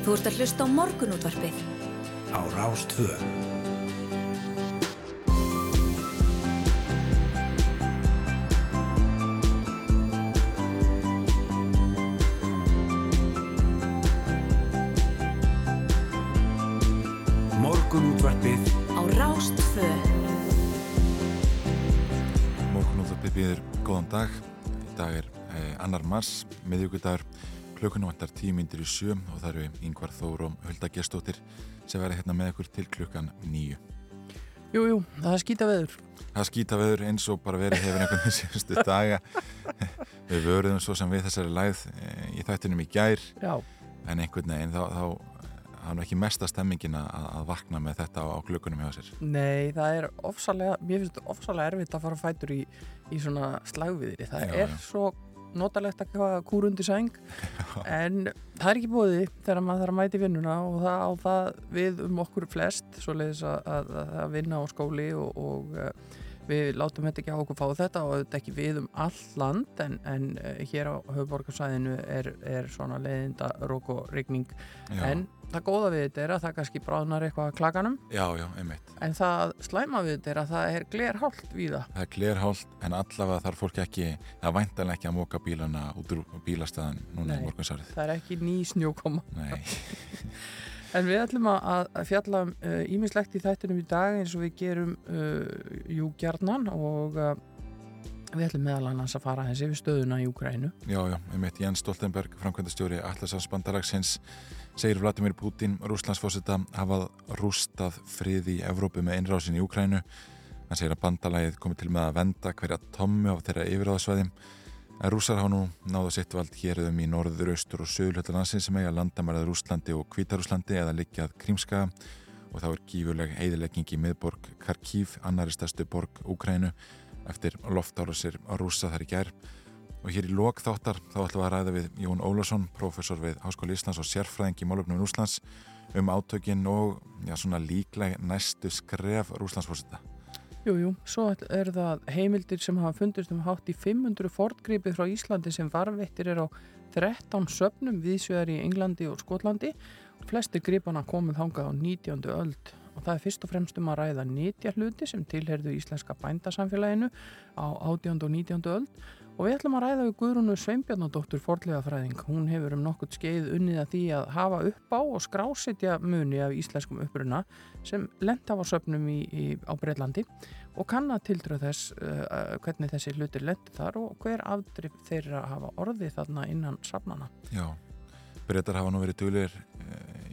Þú ert að hlusta á morgunútvarpið. Á Rástvö. Morgunútvarpið Á Rástvö. Morgunúttarpið býður góðan dag. Í dag er eh, annar mars, miðjögudagur. Klukkunum vantar tíu myndir í sjö og það eru yngvar Þór og Hulda Gestóttir sem verður hérna með ykkur til klukkan nýju. Jú, jú, það er skýta veður. Það skýta veður eins og bara verið hefur einhvern veginn síðustu daga. Við vöruðum svo sem við þessari læð eh, í þættinum í gær Já, en einhvern veginn þá, þá hann er ekki mesta stemmingin að, að vakna með þetta á, á klukkunum hjá sér. nei, það er ofsalega, mér finnst þetta ofsalega erfitt að fara fætur í, í svona slagviðri. Það Já, er já. svo notalegt að hafa kúrundi sæng, en það er ekki bóði þegar maður þarf að mæti vinnuna og það á það við um okkur flest, svo leiðis að, að, að vinna á skóli og, og uh, við látum þetta ekki á okkur fá þetta og þetta ekki við um all land en, en uh, hér á höfuborgarsæðinu er, er svona leiðinda rók og rigning. Já, En það góða við þetta er að það kannski bráðnar eitthvað að klakanum já, já, einmitt. en það slæma við þetta er að það er glerhált víða. Það er glerhált en allavega þarf fólk ekki, það væntanlega ekki að móka bílana út úr bílastæðan núna Nei. í morgunsárið. Það er ekki ný snjókoma. En við ætlum að að fjalla ímislegt í þættinum í dag eins og við gerum uh, jú gjarnan og uh, við ætlum meðal annars að fara þessi við stöðuna í Ukrænu. já, já, einmitt Jens Stoltenberg, framkvæmdastjóri Allarsans bandalagsins, segir Vladimir Putin, Rúslandsfósita, hafað rústað frið í Evrópu með einrásin í Úkrænu. Hann segir að bandalagið komi til með að venda hverja tommu á þeirra yfiráðsvæðim. En rússar hafa nú náðu sitt vald hérðum í norður, austur og sögulhölda landsin sem eiga landamærað Rúslandi og Kvítarúslandi eða liggjað Krímskaga og þá er gífurleg heiðilegging í miðborg Kharkiv, annari stærstu borg Úkrænu eftir loftárasir rússa þar í gær og hér í lok þáttar þá ætlum við að ræða við Jón Ólafsson, professor við Háskóli Íslands og sérfræðing í málöfnum Rúslands um átökin og já, svona líklega næstu skref Rúslandsfósita. Jú, jú, svo er það heimildir sem hafa fundist um hátt í 500 fortgripi frá Íslandi sem varveittir er á 13 söfnum viðsvegar í Englandi og Skotlandi. Flestir gripana komið þangað á 19. öld og það er fyrst og fremst um að ræða nýtja hluti sem tilherðu íslenska bændasamfélaginu á 18. og 19. öld og við ætlum að ræða við Guðrúnu Sveinbjarnadóttur forlegafræðing. Hún hefur um nokkurt skeið unnið að því að hafa upp á og skrásetja muni af íslenskum uppruna sem lent af á söfnum í, í, á Breitlandi og kann að tildröð þess uh, hvernig þessi hlutir lentu þar og hver afdrif þeirra hafa orðið þarna innan safnana. Já, breytar hafa nú verið duðlir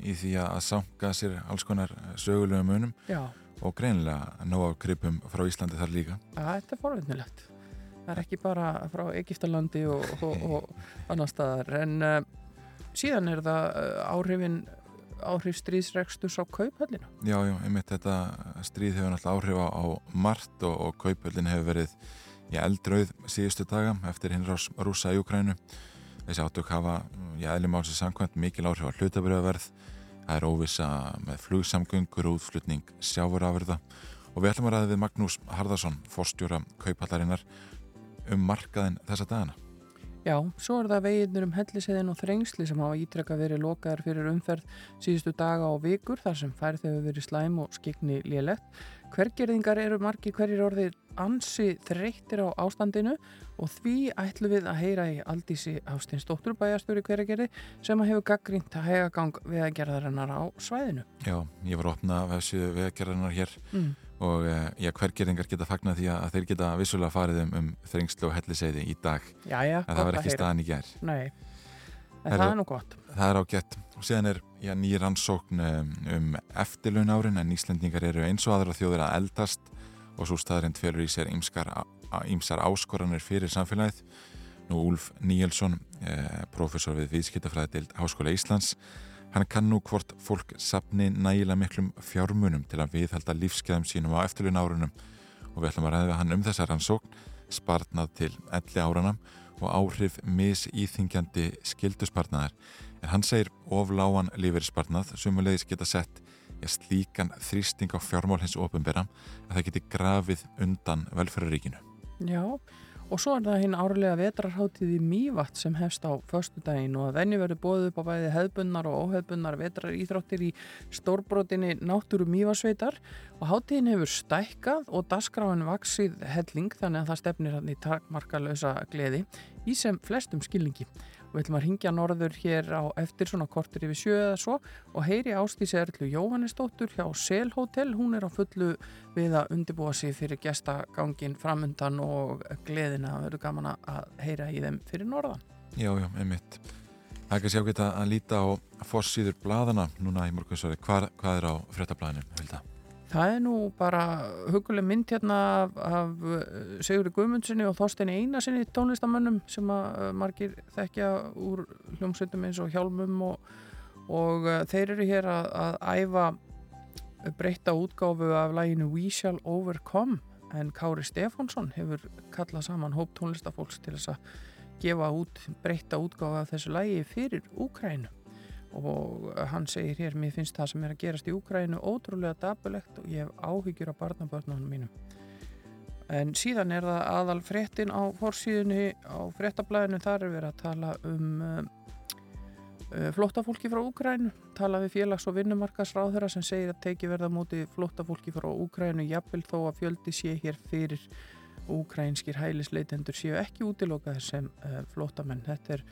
í því að sanga sér alls konar sögulegum munum Já, og greinilega ná á krypum frá Íslandi þar líka. að þetta er forvinnilegt. Það er ekki bara frá Egiptalandi og, og, og annar staðar en uh, síðan er það uh, áhrifin áhrif stríðsreksturs á kauphöllina. Já, já, einmitt þetta stríð hefur náttúrulega áhrif á, margt og, og kaupöldin hefur verið í eldrauð síðustu daga eftir hinrás rúsa í Ukrænu. Þessi átök hafa, á þessi samkvæmt, mikil áhrif á hlutabriðaverð. Það er óvisa með flugsamgöngur og útflutning sjáfurafurða og við ætlum að ræða við Magnús Harðarsson, forstjóra kaupallarinnar um markaðin þessa dagana. Já, svo er það veginnur um helliseiðin og þrengsli sem hafa ítrekka verið lokaðar fyrir umferð síðustu daga og vikur þar sem færð hefur verið slæm og skikni lélegt. Hvergerðingar eru margir hverjir orðir ansi þreyttir á ástandinu og því ætlum við að heyra í Aldísi Ástins dótturbæjastjóri hverjargerði sem hefur gaggrínt að hegagang vegagerðarinnar á svæðinu. Já, ég var að opna þessu vegagerðarinnar hér Mm. Og eh, já, hvergerðingar geta fagnað því að þeir geta vissulega farið um, um þrengslu og helliseiði í dag Jæja, en það var ekki staðan í gær. Nei, en það er nú gott. Það er ágætt og síðan er já, nýr rannsókn um, um eftirlaun árin en Íslendingar eru eins og aðra þjóðir að eldast og svo staðarind félur í sér ýmsar áskoranir fyrir samfélagið. Nú Úlf Níelsson, eh, professor við viðskiptafræðild Háskóla Íslands, hann kann nú hvort fólk sapni nægilega miklum fjármunum til að viðhalda lífskeiðum sínum á eftirlaun árunum og við ætlum að ræða hann um þessa rannsókn, spartnað til 11 árana og áhrif misýþingjandi skilduspartnaðar en hann segir ofláan lífeyrispartnað sumulegis geta sett ja, slíkan þrýsting á fjármál hins ofinbera að það geti grafið undan velferðaríkinu. Já, Og svo er það hinn árlega vetrarháttíð í Mývatt sem hefst á förstu daginn og að venni verður bóðið upp á bæði hefðbunnar og óhefðbunnar vetrar íþróttir í stórbrotinni náttúru Mývasveitar og háttíðin hefur stækkað og dasgráin vaksið helling þannig að það stefnir hann í takmarkalösa gleði í sem flestum skilningi. Við ætlum að ringja norður hér á eftir svona kortur yfir sjö eða svo og heyri Ástísi Erlu Jóhannesdóttur hjá Sel Hotel. Hún er á fullu við að undibúa sig fyrir gestagangin framundan og gleðina. Verður gaman að heyra í þeim fyrir norðan. Já, já, einmitt. Það er ekki sjá geta að líta á fossíður bladana núna í morgunsvöri. Hvað, hvað er á frettablaðinu, Vilda? Það er nú bara huguleg mynd hérna af, af uh, Sigurði Guðmundssoni og Þorstein Einarsinni tónlistamönnum sem að uh, margir þekkja úr hljómsveitum eins og hjálmum og, og uh, þeir eru hér að, að æfa breytta útgáfu af læginu We Shall Overcome en Kári Stefánsson hefur kallað saman hóp tónlistafólks til þess að gefa út breytta útgáfu af þessu lægi fyrir Úkrænu og hann segir hér, mér finnst það sem er að gerast í Úkrænu ótrúlega dabulegt og ég hef áhyggjur á barnabörnunum mínum. En síðan er það aðal fréttin á fórsíðunni á fréttablaðinu, þar er verið að tala um uh, uh, flóttafólki frá Úkrænu, tala við félags- og vinnumarkasráðura sem segir að teki verða múti flóttafólki frá Úkrænu jafnvel þó að fjöldi sé hér fyrir. Úkrænskir hælisleitendur séu ekki útilokaðir sem uh, flóttamenn, þetta er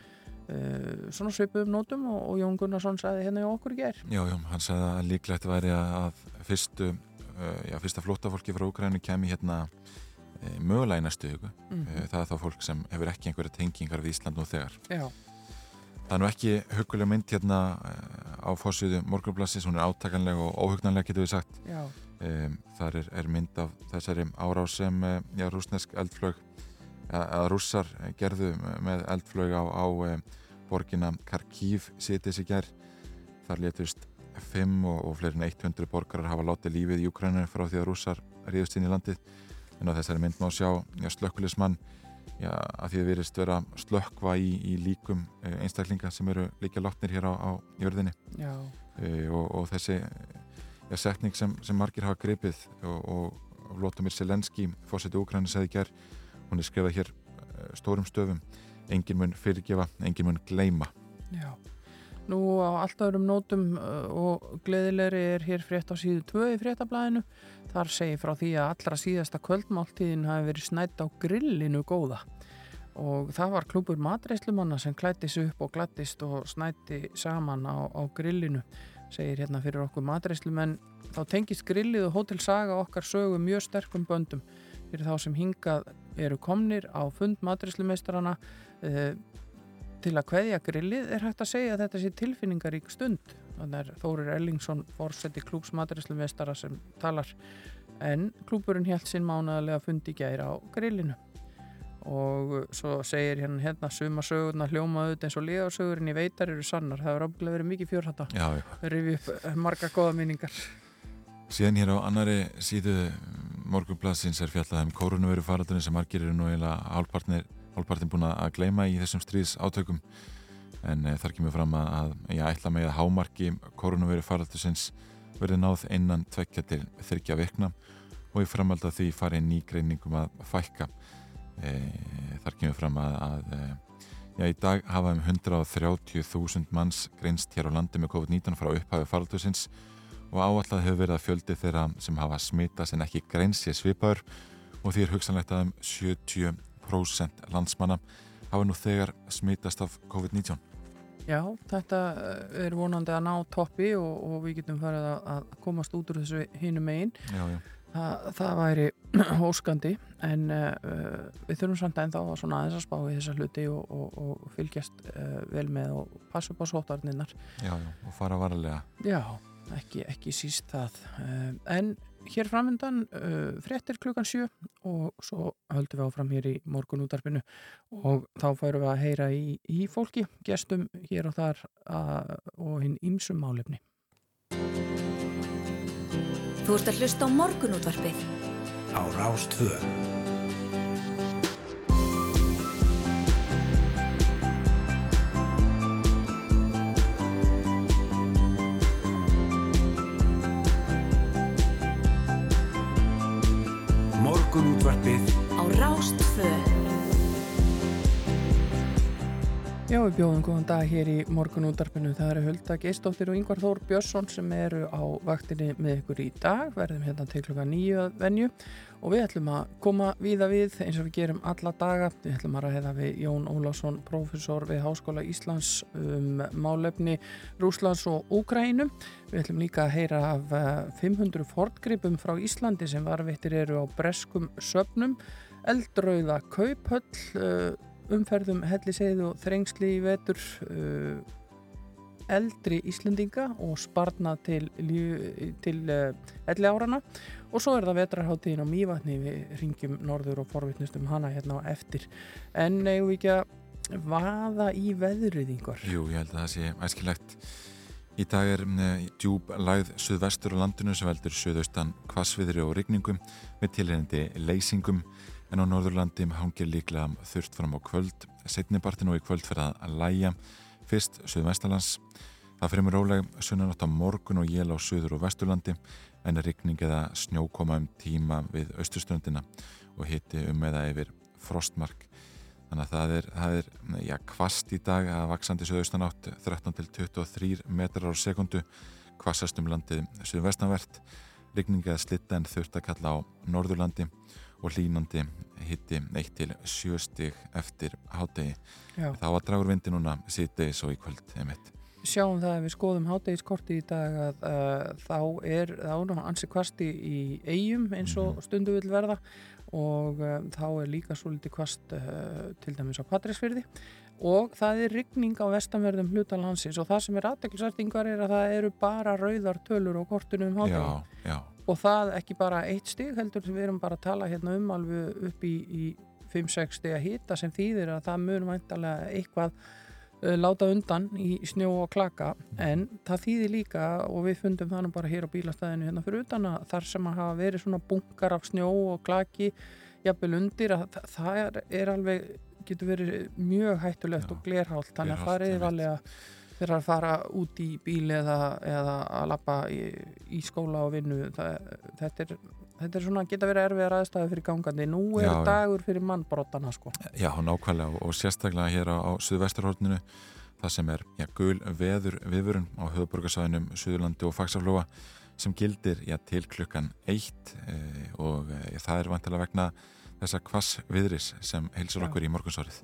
Uh, svona svipum nótum og, og Jón Gunnarsson sagði hérna í okkur ger Já, já, hann sagði að líklegt væri að fyrstu, uh, já, fyrsta flótafólki frá Ukrænu kemi hérna uh, mögulega í næstu hugu. Mm. Það er þá fólk sem hefur ekki einhverja tengingar við Ísland nú þegar. Já. Það er nú ekki hugulega mynd hérna á fórsviðu morgunblassis, hún er átakanlega og óhugnanlega getur við sagt. Um, þar er, er mynd af þessari árás sem, já, rúsnesk eldflög að rússar gerðu með eldflög á, á borgina Kharkiv sitið sig gerð þar letust 5 og, og fleirin 100 borgarar hafa látið lífið í Ukrænu frá því að rússar ríðust inn í landið. En á þessari mynd má sjá slökkulismann að því að verist vera slökkva í, í líkum einstaklinga sem eru líka látnir hér á, á jörðinni. E, og, og þessi ja, setning sem, sem margir hafa gripið og, og Vlotumir Selenski fórseti Ukrænu segði gerð hún er skrifað hér stórum stöfum. Engin mun fyrirgefa, engin mun gleima Já, nú á alltaf örum nótum og gleðilegri er hér frétt á síðu 2 í fréttablaðinu. Þar segir frá því að allra síðasta kvöldmáltíðin hafi verið snætt á grillinu góða. Og það var klúpur matreyslumanna sem klættis upp og glattist og snætti saman á, á grillinu segir hérna fyrir okkur matreyslumenn þá tengist grillið og hótelsaga okkar sögu mjög sterkum böndum fyrir þá sem hingað eru komnir á fund matrislumeistarana uh, til að hveðja grillið er hægt að segja að þetta sé tilfinningarík stund. Þannig er Þórir Ellingsson fórseti klúks matrislumeistara sem talar en klúpurinn held sinn mánaðarlega fundi gæri á grillinu. Og svo segir hérna hérna sumasögurna hljómaðut eins og liðarsögurinn í veitar eru sannar, það er ábygglega verið mikið fjórhætta rifi upp marga goða minningar Síðan hér á annari síðu morgunblassins er fjallað um kórunveru faraldurinn sem margir eru nú eiginlega hálfpartin búin að gleima í þessum stríðs átökum en e, þar kemur fram að, að ég ætla með að hámarki kórunveru faraldursins verði náð innan tvekja til þryggja vikna og ég framalda því farið ný greiningum að fækka. E, þar kemur fram að, að e, já, í dag hafa um 130.000 manns greinst hér á landi með COVID-19 frá upphafi faraldursins. og áallat hefur verið að fjöldi þeirra sem hafa smitast en ekki greins sé svipaður og því er hugsanlegt að um 70% landsmanna hafa nú þegar smitast af COVID-19. Já, þetta eh, er vonandi að ná toppi og, og við getum farið að, að komast út úr þessu hinum megin. Já, já. Þa, það væri óskandi en uh, við þurfum samt ennþá að svona aðeins að spá í þessa hluti og, og, og fylgjast uh, vel með og passa upp á sótarninnar. Já, já, og fara varlega. Já, ekki, ekki síst það. Um, en hér framöndan uh, frettir klukkan 7 og svo höldum við áfram hér í morgunútarpinu og þá færum við að heyra í, í fólki, gestum hér og þar að, og hinn ímsum málefni. Þú ert að hlusta á morgunútvarpið. Á Rástvöð morgunútvarpið. Á Rástföð Já, við bjóðum góðan dag hér í morgun útarpinu. Það eru Hulda Geistóttir og Yngvar Þór Björnsson sem eru á vaktinni með ykkur í dag. Verðum hérna til klukka nýju venju og við ætlum að koma víða við eins og við gerum alla daga. Við ætlum að ræða við Jón Ólásson, profesor við Háskóla Íslands um málefni Rúslands og Úkrænum. Við ætlum líka að heyra af 500 eh, fortgripum frá Íslandi sem varvittir eru á breskum söpnum. Eldrauða kauphöll eh, umferðum hellisegð og þrengsli í vetur uh, eldri Íslendinga og sparna til, til uh, elli árana og svo er það vetrarháttíðin á Mývatni. Við ringjum norður og forvittnustum hana hérna á eftir. En eigum við ekki að vaða í veðriðingar Jú, ég held að það sé æskilegt. Í dag er uh, djúb læð suðvestur á landinu sem veldur suðaustan kvasviðri og rigningum með tilhengandi leysingum en á Norðurlandi hangir líklega þurft fram á kvöld, setnibartin og í kvöld fyrir að læja, fyrst Suðvestalands. Það fyrir með róleg sunnanátt á morgun og jél á Suður og Vesturlandi. En er rikning eða snjókoma um tíma við austurströndina og hitti um eða yfir frostmark. Þannig að það er, það er já, kvast í dag að vaksandi Suðaustanátt 13 til 23 metrar á sekundu, kvassast um landið Suðvestanvert, rikning eða slitta en þurft að kalla á Norðurlandi og hlínandi hitti 1-7 stig eftir hátegi. Þá var dragurvindi núna síðdegis og í kvöld einmitt. Sjáum það að við skoðum hátegiskorti í dag að uh, þá er ánum ansi kvasti í eigum eins og -hmm. stundu vil verða og uh, þá er líka svo litið kvast uh, til dæmis á Patrísfyrði og það er ryggning á vestanverðum hlutalansins og það sem er aðdeklisartingar er að það eru bara rauðar tölur og kortunum um hátegi. Já, já og það ekki bara eitt stig heldur við erum bara að tala hérna um alveg upp í, í 5-6 stig að hýta sem þýðir að það mun vantarlega eitthvað uh, láta undan í snjó og klaka. En það þýðir líka og við fundum þannig bara hér á bílastæðinu hérna fyrir utan að þar sem að hafa verið svona bunkar af snjó og klaki jafnvel undir að það er, er alveg getur verið mjög hættulegt Já, og glerhált. Þannig að það er alveg að fyrir að fara út í bíl eða, eða að lappa í, í skóla og vinnu það, þetta, er, þetta er svona geta verið erfiðar aðstæði fyrir gangandi. Nú er já, dagur fyrir mannbrotana sko. Já, nákvæmlega og, sérstaklega hér á, á Suðvesturhórninu það sem er já, gul veður viðvörun á höfuborgarsæðinum Suðurlandi og Faxaflóa sem gildir já, til klukkan eitt e, og e, það er vantilega vegna þessa kvass viðris sem heilsur okkur í morgunsárið.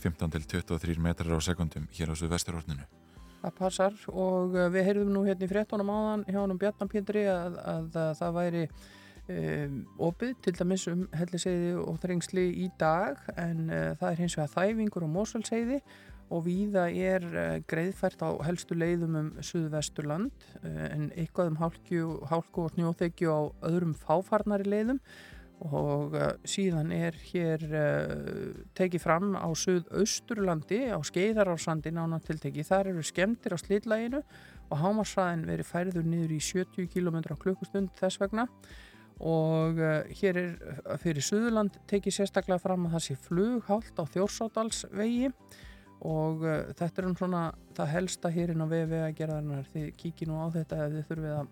15 til 23 metrar á sekundum hér á Suðvesturhórninu Það passar. Og eh, við heyrðum nú hérna í frettunum áðan hjá hann um Bjarnapindri að, að, að það væri um, opið til dæmis um helliseiði og þrengsli í dag. En uh, það er hins vegar þæfingur og mósalseiði og víða er uh, greiðfært á helstu leiðum um Suðvesturland uh, en eitthvað um hálku, hálku og snjóþekju á öðrum fáfarnari leiðum og uh, síðan er hér uh, tekið fram á Suðausturlandi á Skeiðarársandi nána tilteki. Þar eru skemmtir á slitlæginu og hámarsraðin verið færður niður í 70 km klukkustund þess vegna. Og uh, hér er fyrir Suðurland tekið sérstaklega fram að það sé flughált á Þjórsádalsvegi og þetta er um svona það helsta hérinn á VV að gera þarna þið kíkið nú á þetta ef þið þurfið að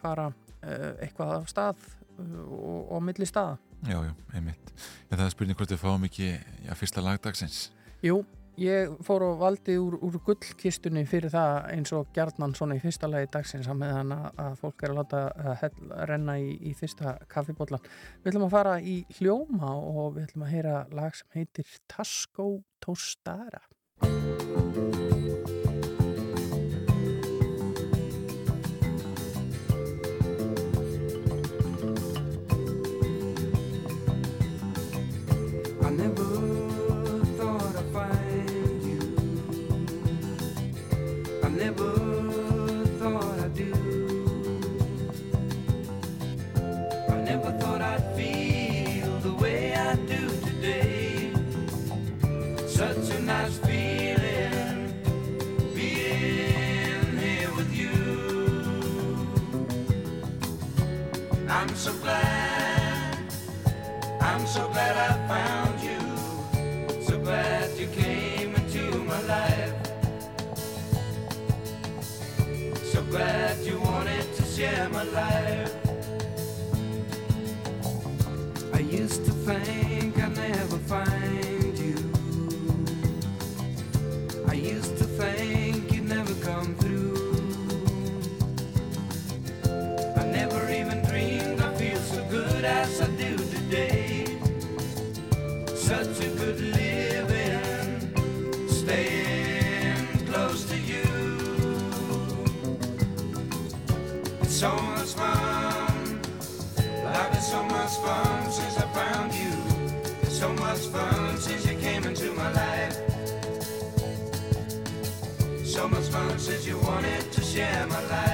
fara eitthvað af stað og, og milli staða. Já, já, einmitt. En það er spurning hvort við fáum ekki að fyrsta lagdagsins Jú, ég fór og valdi úr, úr gullkistunni fyrir það eins og Gjarnan svona í fyrsta lagi dagsins að meðan að fólk er að láta að renna í, í fyrsta kaffibotlan Við ætlum að fara í hljóma og við ætlum að heyra lag sem heitir Tasco Tostara so glad, I'm so glad I found regret. Since you wanted to share my life.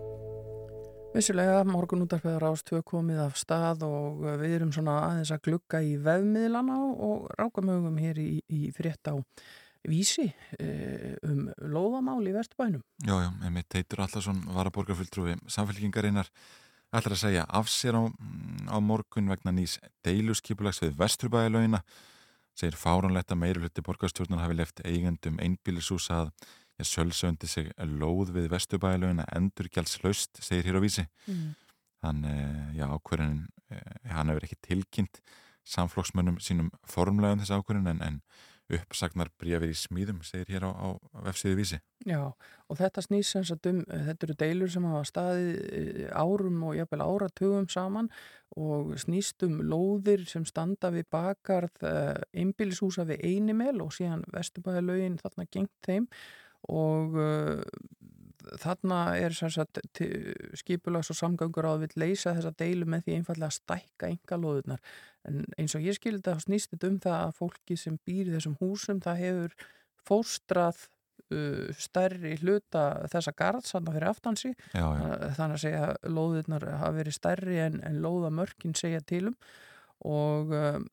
Vissulega, morgun útarfið rást tvö komið af stað og við erum svona aðeins að glugga í vefmiðlana og rákamögum hér í, í frétt á vísi eh, um lóðamál í Vesturbænum. Já, já, einmitt Teitur Allarsson varaborgarfulltrúi samfélkingarinnar ætlar að segja af sér á, á morgun vegna nýs deiluskipulags við vesturbæðalögina segir fáranlegt að meiri hluti borgarstjórnar hafi left eigendum einbílisús að ég sölsöndi sig lóð við vesturbæðalögina endurgjaldslaust, segir hér á vísi. Mm. þannig, já, ákvörðin hann hefur ekki tilkynnt samflokksmönnum sínum formlega um þessi ákvörðin en, en uppsagnar brefið í smíðum segir hér á, á vefsíðu vísi. Já, og þetta snýst sem sagt um, þetta eru deilur sem hafa staðið eh, árum og jafnvel áratugum saman og snýst um lóðir sem standa við bakarð einbýlishúsa við einimel og síðan vesturbæðalögin þarna gengt þeim og uh, þarna er skipulags og samgöngur á að við leysa þessa deilu með því einfallega að stækka enga lóðunar en eins og ég skildi það snýst þetta um það að fólki sem býr þessum húsum það hefur fóstrað uh, stærri hluta þessa garðsanna fyrir aftansi Já, já, þannig að segja að lóðirnar hafa verið stærri en, en lóðamörkin segja til um. Og um,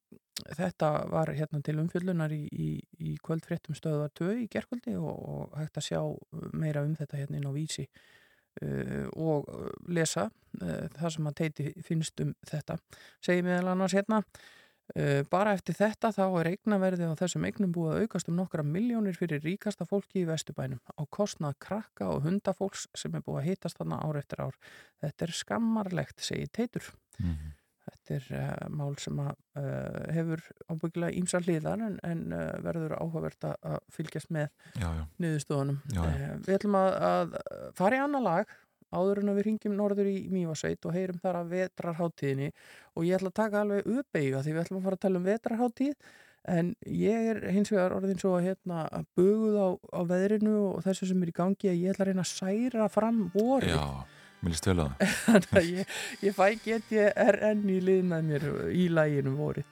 þetta var hérna til umfjöllunar í, í, í kvöldfréttum stöðvar 2 í gerkvöldi og, og hægt að sjá meira um þetta hérna inn á vísi uh, og uh, lesa uh, það sem að teiti finnst um þetta segi meðal annars hérna Uh, bara eftir þetta þá er eignaverði á þessum eignum búið að aukast um nokkra miljónir fyrir ríkasta fólki í Vesturbænum á kostnað krakka og hundafólks sem er búið að hittast þarna ár eftir ár. Þetta er skammarlegt, segir Teitur. mhm, Þetta er uh, mál sem að, uh, hefur ábyggilega ímsa hliðar en, en uh, verður áhugavert að fylgjast með. Uh, við ætlum að, að fara í annar lag áður en að við ringjum norður í Mývasveit og heyrum þar að vetrarháttíðinni og ég ætla að taka alveg uppeyga því við ætlum að fara að tala um vetrarháttíð en ég er hins vegar orðin svo að hérna að buguð á, á veðrinu og þessu sem er í gangi að ég ætla að reyna að særa fram vorið mér líst vel á það. Þannig að ég, ég fæ enn í lið með mér í læginu vorið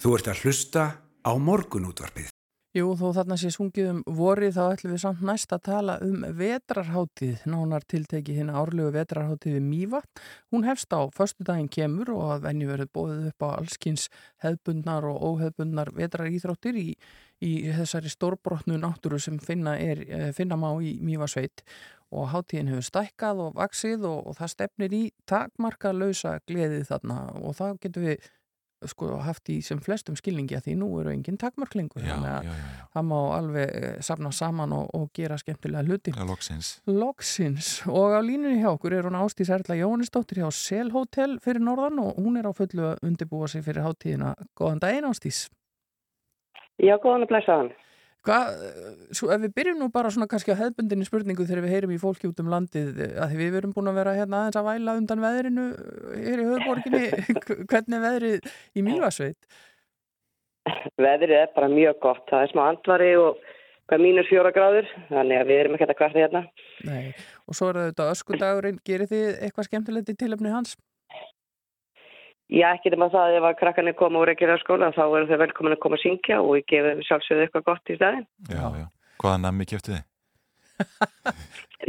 Þú ert að hlusta á morgunútvarpið. Jú, þó þarna sé sungið um vorið þá ætlum við samt næst að tala um vetrarháttíð, nánar tilteki hérna árlegu vetrarháttíð við Mýva. Hún hefst á förstu daginn kemur og að venju verið bóðið upp á allskins hefbundnar og óhefbundnar vetraríþróttir í, í þessari stórbrotnu náttúru sem finna, er, eh, finna má í Mýva sveit og háttíðin hefur stækkað og vaksið og, og það stefnir í takmarka lausa gleðið þarna og það getur við sko haft í sem flestum skilningi að því nú eru engin takmarklingur Já, þannig að já, já, það má alveg eh, safna saman og, og gera skemmtilega hluti. Loksins. Loksins og á línunni hjá okkur er hún Ástís Erla Jóhannesdóttir hjá Sel Hotel fyrir norðan og hún er á fullu að undirbúa sig fyrir hátíðina. Góðan daginn Ástís. Já, góðan að blæsa hann. Hvað, eh, svo ef við byrjum nú bara svona kannski á hefbundinni spurningu þegar við heyrum í fólki út um landið eh, að við erum búin að vera hérna aðeins að væla undan veðrinu eh, hér í höfðborginni, hvernig er veðrið í Mývasveit? Veðrið er bara mjög gott. Það er smá andvari og hvað mínus fjóra gráður, þannig að við erum ekki að kvarta hérna. Nei, og svo er þetta öskudagurinn, gerir þið eitthvað skemmtilegt í tilöfni hans? Já, ekki nema það ef að krakkarnir koma úr ekki á skóla, þá eru þau velkomin að koma að syngja og ég gefi sjálfsögðu eitthvað gott í staðin. Já, já. Hvaða nammi kjöptu þið?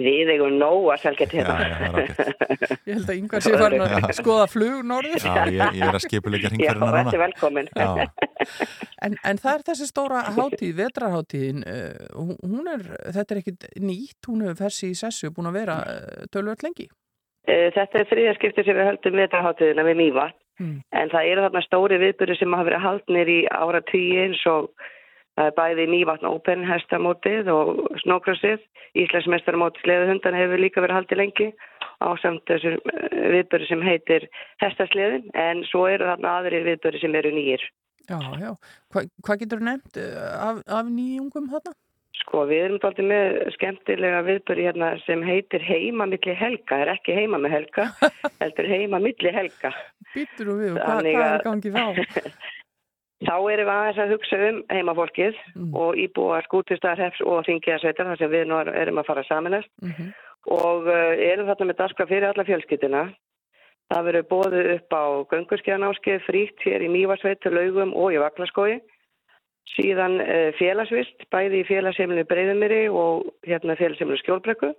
Við eigum nóg að selga til Já, hérna. já, er. Ég held að yngvar sé farin að skoða flug norður. Já, ég, ég er að skipuleika Já, hringferðina þetta er núna. velkomin. Já, En, en það er þessi stóra hátíð, vetrarhátíðin, uh, hún er, þetta er ekkit nýtt, hún hefur fersi í sessu, búin að vera uh, tölvöld lengi. Eh, Þetta er þriðarskipti sem við höldum vetraháttiðina við Mýva. Mm. En það eru þarna stóri viðbyrði sem hafa verið haldnir í ára tíu eins og Það er bæði Mývatn Open hestamótið og snókrosið. Íslandsmestaramótið sleðuhundan hefur líka verið haldið lengi á samt þessum viðböru sem heitir hestasleðin en svo eru þarna aðrir viðböru sem eru nýjir. Já, já. Hva, hvað getur nefnt eh, af, af nýjungum þarna? Sko við erum alltaf með skemmtilega viðböru hérna sem heitir heima milli helga. Er ekki heima með helga, heldur heima milli helga. Býtur og við, hvað, er gangið þá? Þá erum við aðeins að hugsa um heimafólkið Mm. og íbúa skútistarhefs og þingiðarsveitar þar sem við nú erum að fara saminast Mhm. og uh, erum þarna með daskra fyrir alla fjölskyldina. Það verður bóðið upp á göngurskjæðanáskið frítt hér í Mývarsveitur, Laugum og í Vaklaskói. Síðan uh, félagsvist, bæði í félagsheimilinu Breiðumiri og hérna félagsheimilinu Skjólbrekku.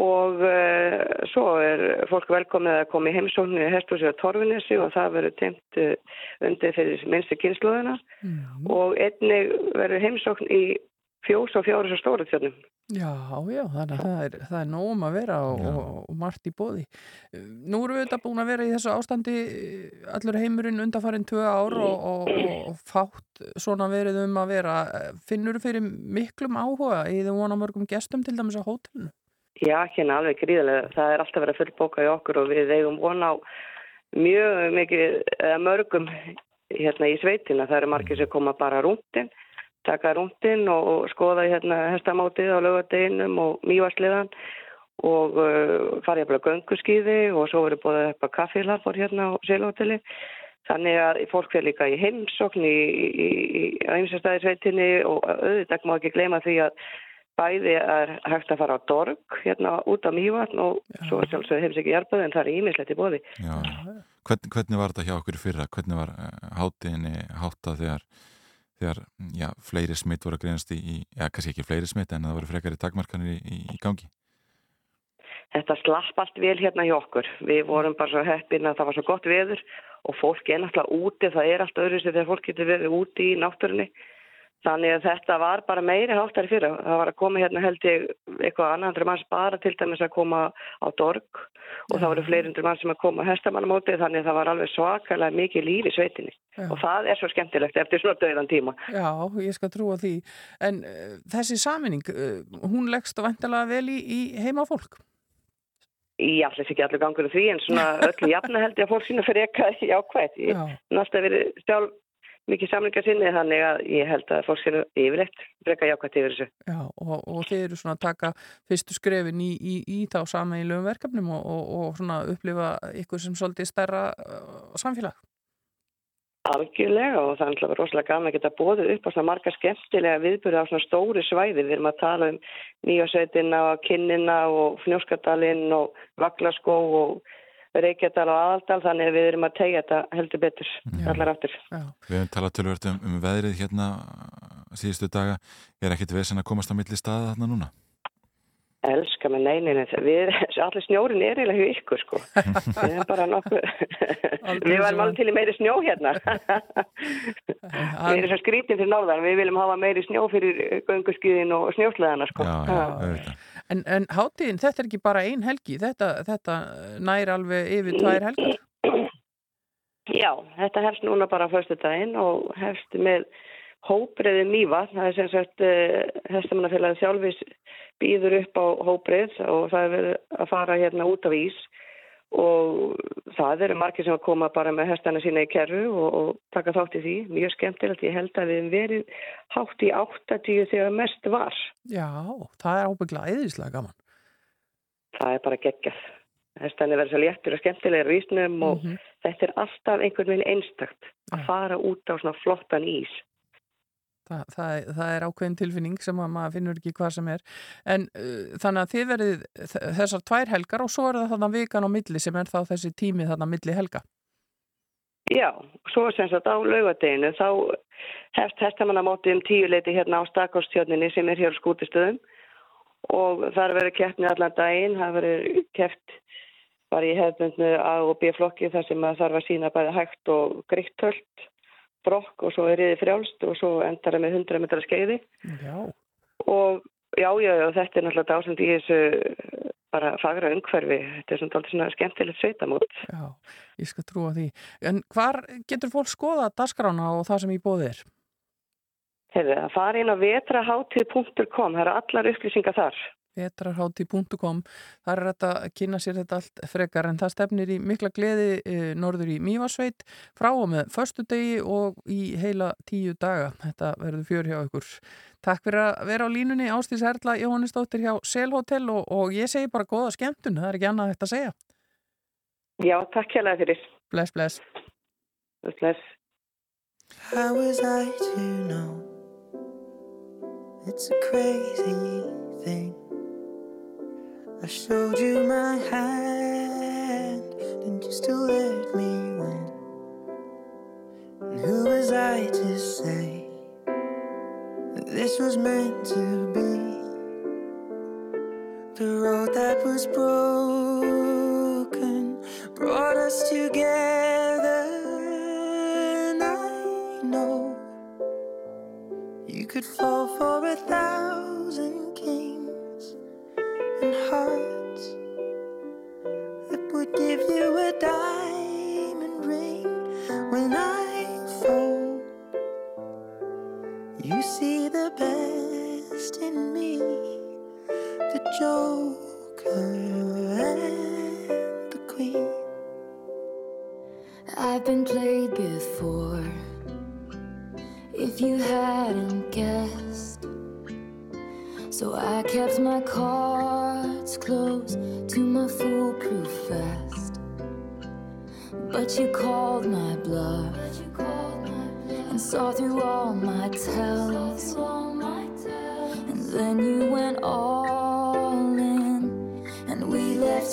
Og uh, svo er fólk velkomið að koma í heimsóknu í Hestúsi og Torfinnesi og það verður tengt uh, undir fyrir minnstu kynnslóðina. Mm. Og einnig verður heimsókn í fjós og fjóris og stóru þjóðnum. Já, já, þannig að það er, það er nógum að vera og, og, og margt í bóði. Nú erum við þetta búin að vera í þessu ástandi eh, allur heimurinn undarfarinn tvö ár og, og, og fátt svona verið um að vera. Finnur þú fyrir miklum áhuga í þau vona mörgum gestum til dæmis á hótelinu? Já, hérna alveg gríðarlega. Það er alltaf verið að fullbóka í okkur og við eigum vona á mjög mikið, eða mörgum hérna í sveitina. Það eru margir sem koma bara rúndin, taka rúndin og, skoða hérna hestamótið á lögadeginum og mývarsliðan og uh, jafnvel að gönguskýði og svo verður búið upp að kaffilarbor hérna á Selhóteli. Þannig að fólk fyrir líka í heimsókn í, í, í, á heimsastæði sveitinni og auðvitað má ekki gleyma því að bæði er hægt að fara á dorg hérna út á Mývatn og svo sjálfsögðu hefðis ekki hjálpað en það er ímislegt í bóði. Já, Hvern, hvernig var þetta hjá okkur fyrra? Hvernig var uh, hátíðinni háttað þegar, þegar já, fleiri smitt voru að greinast í, já, kannski ekki fleiri smitt en það voru frekari takmarkanir í, í, í gangi? Þetta slapp allt vel hérna hjá okkur. Við vorum bara svo heppin að það var svo gott veður og fólk er náttúrulega úti, það er allt öðru sem þegar fólk getur verið úti í náttúrunni. Þannig að þetta var bara meiri háttari fyrir. Það var að koma hérna held ég eitthvað annað manns bara til dæmis að koma á dorg og það voru fleiri hundur mann sem að koma á hestamannamóti þannig að það var alveg svakalega mikið líf í sveitinni. Já. Og það er svo skemmtilegt eftir svona döðan tíma. Já, ég skal trúa því. En uh, þessi saminning, uh, hún leggst vantilega vel í, í heimafólk? Í allir ekki allur gangur því en svona öllu jafna held ég að fólk sína fyrir eitthvað jákvætt. Ég Mikið samlingar sinni þannig að ég held að fólk sína yfirleitt frekka jákvætt yfir þessu. Já, og, og þið eru svona að taka fyrstu skrefin í, í, í þá sameiginlegum verkefnum og, og, og svona upplifa ykkur sem svolítið stærra uh, samfélag. Algjörlega og það er náttúrulega rosalega gaman að geta bóðið upp á svona marga skemmtilega viðbyrði á svona stóri svæði. Við erum að tala um Nýjasveitina og Kinnina og Fnjóskadalinn og Vaglaskó og Reykjadal og Aðaldal þannig að við erum að tegja þetta heldur betur Já. allar áttur. Já, Við höfum talað tölvört um, um veðrið hérna síðustu daga. Er ekkit vesen að komast á milli staða þarna núna? Elska með neyninu. Við, allir snjórin er eiginlega hjá ykkur sko. við erum bara nokkuð, við varum alveg til í meiri snjó hérna. við erum svo skrítin fyrir norðan, við viljum hafa meiri snjó fyrir gönguskiðin og snjósleðana sko. Já, já, auðvitað. En, en hátíðin, þetta er ekki bara ein helgi, þetta, þetta nær alveg yfir tvær helgar. Já, þetta hefst núna bara á förstu daginn og hefst með hóbreiði nýva. Það er sem sagt uh, hestamannafélagið sjálfis býður upp á hóbreið og það er að fara hérna út af ís og það eru margir sem að koma bara með hestana sína í kerru og, og taka þátt í því. Mjög skemmtilegt, ég held að við hefum verið hátt í 80 þegar mest var. Já, það er ábygglega eðislega gaman. Það er bara geggjað. Hestan er verið svo léttur og skemmtilegur í ísnum og Mhm. þetta er alltaf einhvern veginn einstakt að fara út á svona flottan ís. Það, það, er- það er ákveðin tilfinning sem að maður finnur ekki hvað sem er. En uh, þannig að þið verið þessar tvær helgar og svo er það þarna vikan á milli sem er þá þessi tími þarna milli helga. Já, svo sem sagt á laugadeginu þá hefst hestamannamóti um tíu leiti hérna á stakostjörninni sem er hér á skútistöðum og þar verður keppni allan daginn, það verður keppt bara í hefðbundnu A og B flokki þar sem að þarf að sína bæði hægt og grittöld, brokk og svo er riði frjálst og svo endar það með 100 metra skeiði Já, og já, já, já, þetta er náttúrulega dásend í þessu bara fagra umhverfi, þetta er svona svona skemmtilegt sveitamót. já, ég skal trúa því. En hvar getur fólk skoða dagskrána og það sem í bóði er? Hefur það farið inn á vetraháttið.com, það eru allar upplýsingar þar. vetrarhátti.com þar er þetta að kynna sér þetta allt frekar en það stefnir í mikla gleði e, norður í Mývasveit frá og með förstu degi og í heila tíu daga. Þetta verður fjör hjá ykkur. Takk fyrir að vera á línunni Ástís Erla Jóhannesdóttir hjá Selhotel og, og ég segi bara góða skemmtun, það er ekki annað þetta að segja. Já, takk hérlega fyrir. Bless, bless. Bless. How was I to know? It's a crazy thing. I showed you my hand, and you still let me win. And who was I to say that this was meant to be? The road that was broken brought us together, and I know you could fall for a thousand joker and the queen. I've been played before. If you hadn't guessed, so I kept my cards close to my foolproof vest. But you called my bluff and saw through all my tells. And then you went all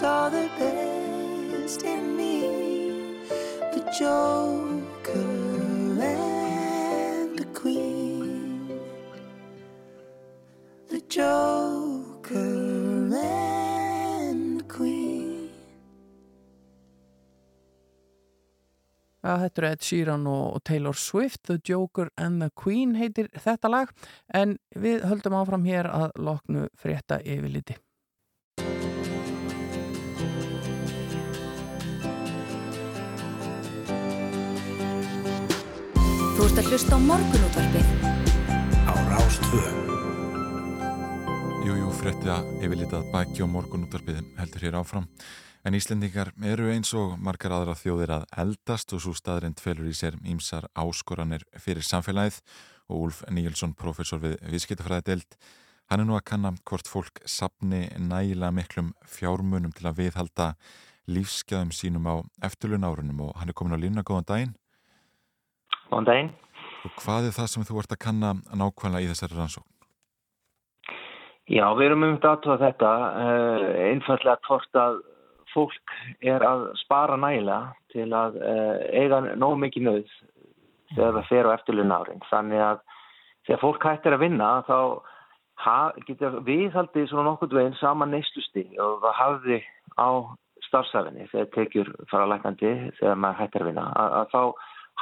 saw the best in me, the joker and the queen. The Joker and the Queen. Já, þetta er Ed Sheeran og Taylor Swift, The Joker and the Queen heitir þetta lag, en við höldum áfram hér að loknu frétta yfirliti. Þú ert að hlusta á morgunútvarpið. Á Rástvö. Jú, jú, fréttið að yfirlitað bæki og morgunúttarpið heldur hér áfram. En Íslendingar eru eins og margar aðra þjóðir að eldast og svo staðrind felur í sér ímsar áskoranir fyrir samfélagið og Úlf Níelsson, professor við Viðskiptafræði deild, hann er nú að kanna hvort fólk sapni nægilega miklum fjármunum til að viðhalda lífsgæðum sínum á eftirlun árunum og hann er komin á línna góðan daginn. Góðan daginn. Og hvað er það sem þú ert að kanna nákvæmlega í þessari rannsókn? Já, við erum um þetta aðtöða þetta, uh, einfallega hvort að fólk er að spara nægilega til að uh, eiga nóg mikið nöð þegar það fer á eftirlun árin. Þannig að þegar fólk hættir að vinna þá ha, getur viðhaldið svona nokkur veginn saman neyslusti og það hafði á starfsafinni þegar tekjur fara lækandi þegar maður hættir að vinna. Að, að þá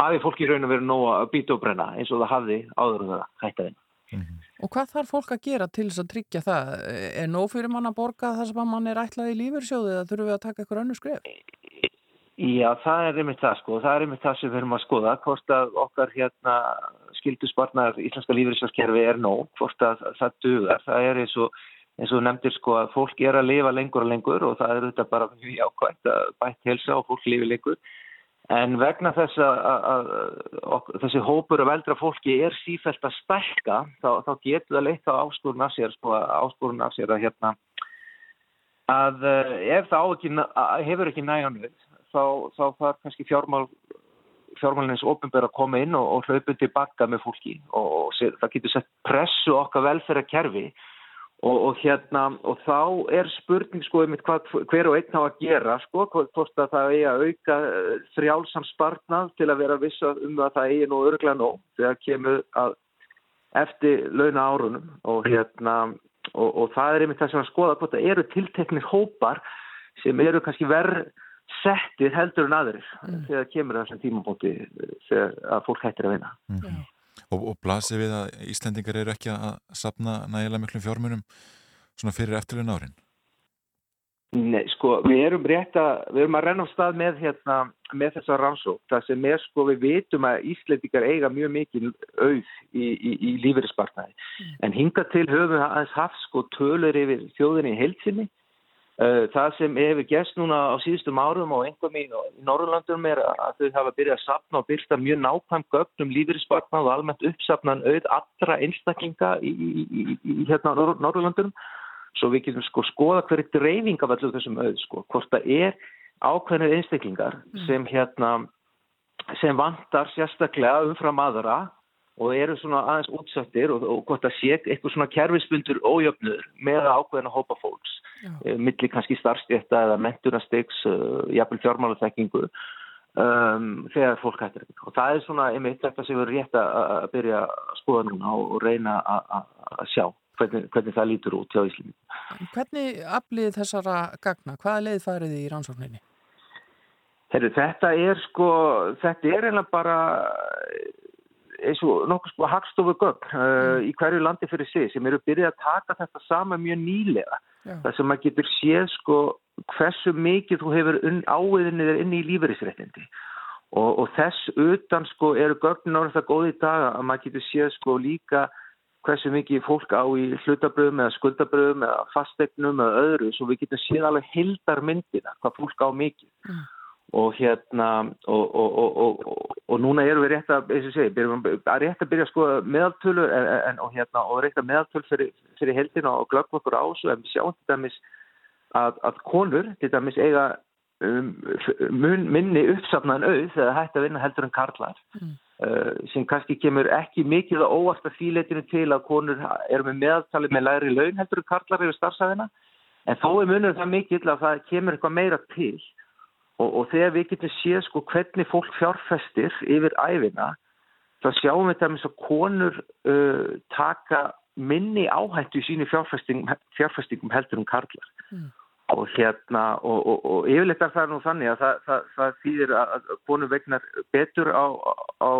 hafi fólk í raun og verið nóg að býta og brenna eins og það hafði áður það hætti að vinna. Og hvað þarf fólk að gera til þess að tryggja það? Er nóg fyrir mann að borga það sem að mann er ætlað í lífursjóði eða þurfum við að taka eitthvað önnu skref? Já, það er einmitt það sko, það er einmitt það sem við erum að skoða, hvort að okkar hérna skildusbarnar íslenska lífriðsvarskerfi er nóg, hvort að það dugar, það er eins og, eins og nefndir sko að fólk er að lifa lengur og lengur og það er þetta bara mjög jákvæmt að bætt helsa og fólk lifi lengur, en vegna þess að, þessi hópur af eldra fólki er sífælt að stækka, þá, þá getur það leitt á áskorun af sér, sko, áskorun af sér að hérna, að ef það ekki, hefur ekki næganuð, þá, þá þarf kannski fjármál fjármálins ofinbæra að koma inn og, og hlaupið tilbaka með fólki og, og það getur sett pressu okkar velferðarkerfi og, og hérna og þá er spurning sko um hvað hver og einn á að gera sko hvort að það eigi að auka frjálsam spartnað til að vera vissa um að það eigi nú örglega nóg þegar kemur að eftir launa árunum og hérna og það er einmitt það sem að skoða hvort það eru tilteknir hópar sem eru kannski verð settir heldur en aðrir mm. þegar kemur þessum tímabóti þegar að fólk hættir að vinna. Mm. Og, og blasir við að Íslendingar eru ekki að sapna nægilega miklum fjármunum svona fyrir eftirlega nárin? Nei, sko, við erum rétt að, við erum að renna á stað með hérna, með þessa rannsók. Það sem er, sko, við vitum að Íslendingar eiga mjög mikið auð í, í, í lífeyrispartnæði. Mm. En hinga til höfum við aðeins haft, sko, tölur yfir þjóðinni í heilsinni Það sem hefur gæst núna á síðustum árum og einhverjum í, Norrlandum er að þau hafa byrjað að sapna og byrsta mjög nákvæm gögnum lífeyrisbarnað og almennt uppsapnaðan auð allra einstaklinga í, í, í hérna Norrlandum svo við getum sko skoða hverju dreifing af allir þessum auð sko, hvort það er ákveðnir einstaklingar sem hérna sem vantar sérstaklega umfram aðra og eru svona aðeins útsöktir og, og hvort að sé eitthvað svona kerfisbundur ójöfnur með ákveðina hópa fólks e, milli kannski starfstjætta eða mentunastegs, uh, eh, jafnvel fjármálaþekkingu um, þegar fólk hættir og það er svona einmitt þetta sem við erum rétt að byrja að skoða núna og, og reyna að sjá hvernig, hvernig það lítur út hjá Íslandi. Hvernig aflið þessara gagna? Hvaða leið farið í rannsókninni? Þetta er sko, þetta er einlega bara eins og nokkuð sko hagstofu gögn uh, í hverju landi fyrir sig sem eru byrjað að taka þetta sama mjög nýlega. Já. þar sem maður getur séð sko hversu mikið þú hefur áiðinni inn í lífeyrisréttindi. Og, og þess utan sko eru gögnin árið það góði í dag að maður getur séð sko líka hversu mikið fólk á í hlutabröðum eða skuldabröðum eða fastegnum eða öðru. Svo við getum séð alveg hildar myndina hvað fólk á mikið. Mm og hérna og, og, og, og núna erum við rétt að, segi, byrjum, að rétt að byrja að skoða meðaltölu en, og hérna og að meðaltölu fyrir, fyrir heldina og glöggum okkur á þessu en við sjáum til dæmis að, að konur til dæmis eiga um, mun, minni uppsafnaðan auð þegar hægt að vinna heldur en karlar mm. uh, sem kannski kemur ekki mikið og óvart að fíleitinu til að konur eru með meðaltali með læri laun heldur en karlar yfir starfsæðina en þó er munur það mikið að það kemur eitthvað meira til og, og þegar við getum séð sko hvernig fólk fjárfestir yfir æfina þá sjáum við það með svo konur uh, taka minni áhættu í sínu fjárfestingum, fjárfestingum heldur um karlar mm. Og hérna og, og, og yfirleitt er það nú þannig að það, það, það þýðir að konur vegnar betur á, á,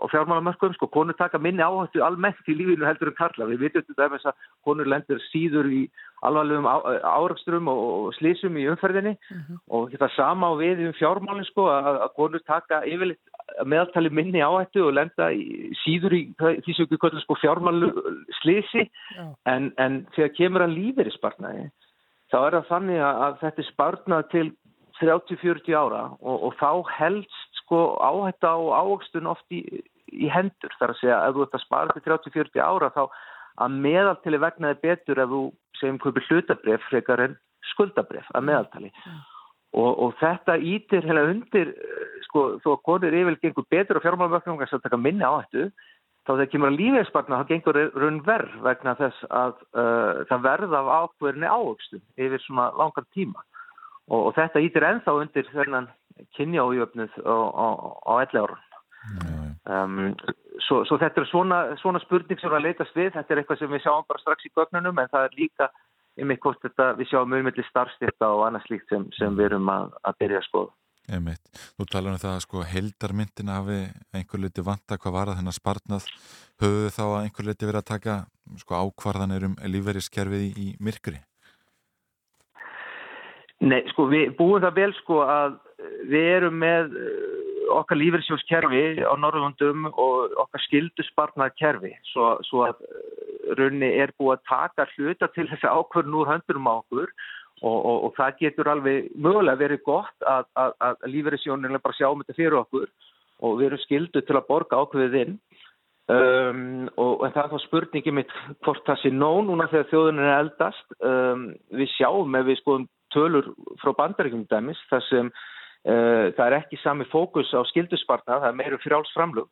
á fjármálamörkum sko konur taka minni áhættu almennt í lífinu heldur um karlar við vitum þetta að konur lendur síður í alvarlegum áraksturum og slísum í umferðinni uh -huh. og þetta sama á við um fjármálinn sko að, að konur taka yfirleitt meðaltali minni áhættu og lenda í, síður í því sem við kallum sko fjármálu slísi uh. en, en þegar kemur að lífeyri spartnaði þá er það þannig að þetta er spartnað til 30-40 ára og, og þá helst sko áhætta og ávokstun oft í, í hendur þar að segja ef þú ert að spara til 30-40 ára þá að meðaltali vegnaði betur ef þú segjum hverju hlutabref frekar en skuldabref að meðaltali mm. og, og þetta ítir heila undir sko þó að konur yfirlega gengur betur á fjármálumöknum og taka minni áhættu þá þegar kemur að lífegspartna þá gengur raun verð vegna þess að uh, það verða af ákverðinni ávöxtum yfir svona langar tíma. Og, og þetta ítir enþá undir þennan kynja ájöfnuð á, á, á elli árun Um, svo, svo þetta er svona, svona spurning sem að leitast við, þetta er eitthvað sem við sjáum bara strax í gögnunum en það er líka hvort þetta við sjáum ummiðli starfstyrta og annað slíkt sem, sem við erum að, að byrja að skoða. Einmitt. Þú talar um það að sko heldarmyndin hafi einhver liti vanta hvað var það þennar spartnað höfðu þá að einhver liti verið að taka sko ákvarðanir um lífeyriskerfið í, í myrkri? Nei, sko við búum það vel sko að við erum með uh, okkar lífeyrissjóskerfi á Norrlundum og okkar skildusbarnarkerfi svo, svo að uh, runni er búið að taka hluta til þessi ákvörn úr höndunum á okkur og, og, og það getur alveg mögulega verið gott að, að, að lífeyrissjóninlega bara sjá um þetta fyrir okkur og við erum skildu til að borga ákveðið inn. Um, og en það er þá spurningi mitt hvort það sé nóg núna þegar þjóðun er eldast. Um, við sjáum ef við skoðum tölur frá bandaríkjum dæmis þar sem uh, það er ekki sami fókus á skilduspartna, það er meiru frjálsframlug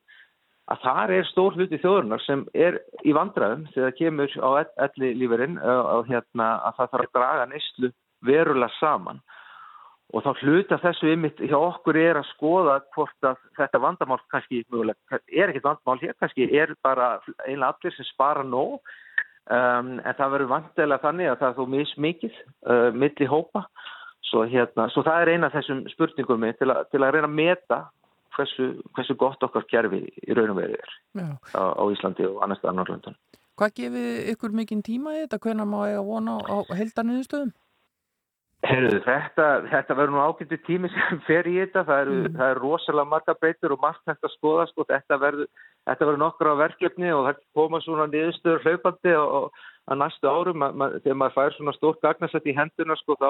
að það er stór hluti þjóðunar sem er í vandraðum þegar kemur á elli líferinn hérna, að það þarf að draga neyslu verulega saman. Og þá hluta þessu ymitt hjá okkur er að skoða hvort að þetta vandamál kannski mögulega, er ekkert vandamál hér kannski er bara einlega allir sem spara nóg um, en það verður vantilega þannig að það er þó mismikið uh, milli hópa. Svo, hérna, svo það er eina af þessum spurningum til, a, til að reyna að meta hversu, hversu gott okkar kerfi í raun og verið er á, á Íslandi og annars staðar Norrlöndun Hvað gefið ykkur mikinn tíma í þetta? Hvernig má ég að vona á heldarniðurstöðum? Herru, þetta, þetta verður nú ákvendi tími sem fer í þetta, það eru, mm. það eru rosalega marga breytur og margt hægt að skoða sko, þetta verður, verður nokkur á verkefni og það koma svona niðurstöður hlaupandi og að næstu árum ma, þegar maður fær svona stórt gagnasett í henduna sko þá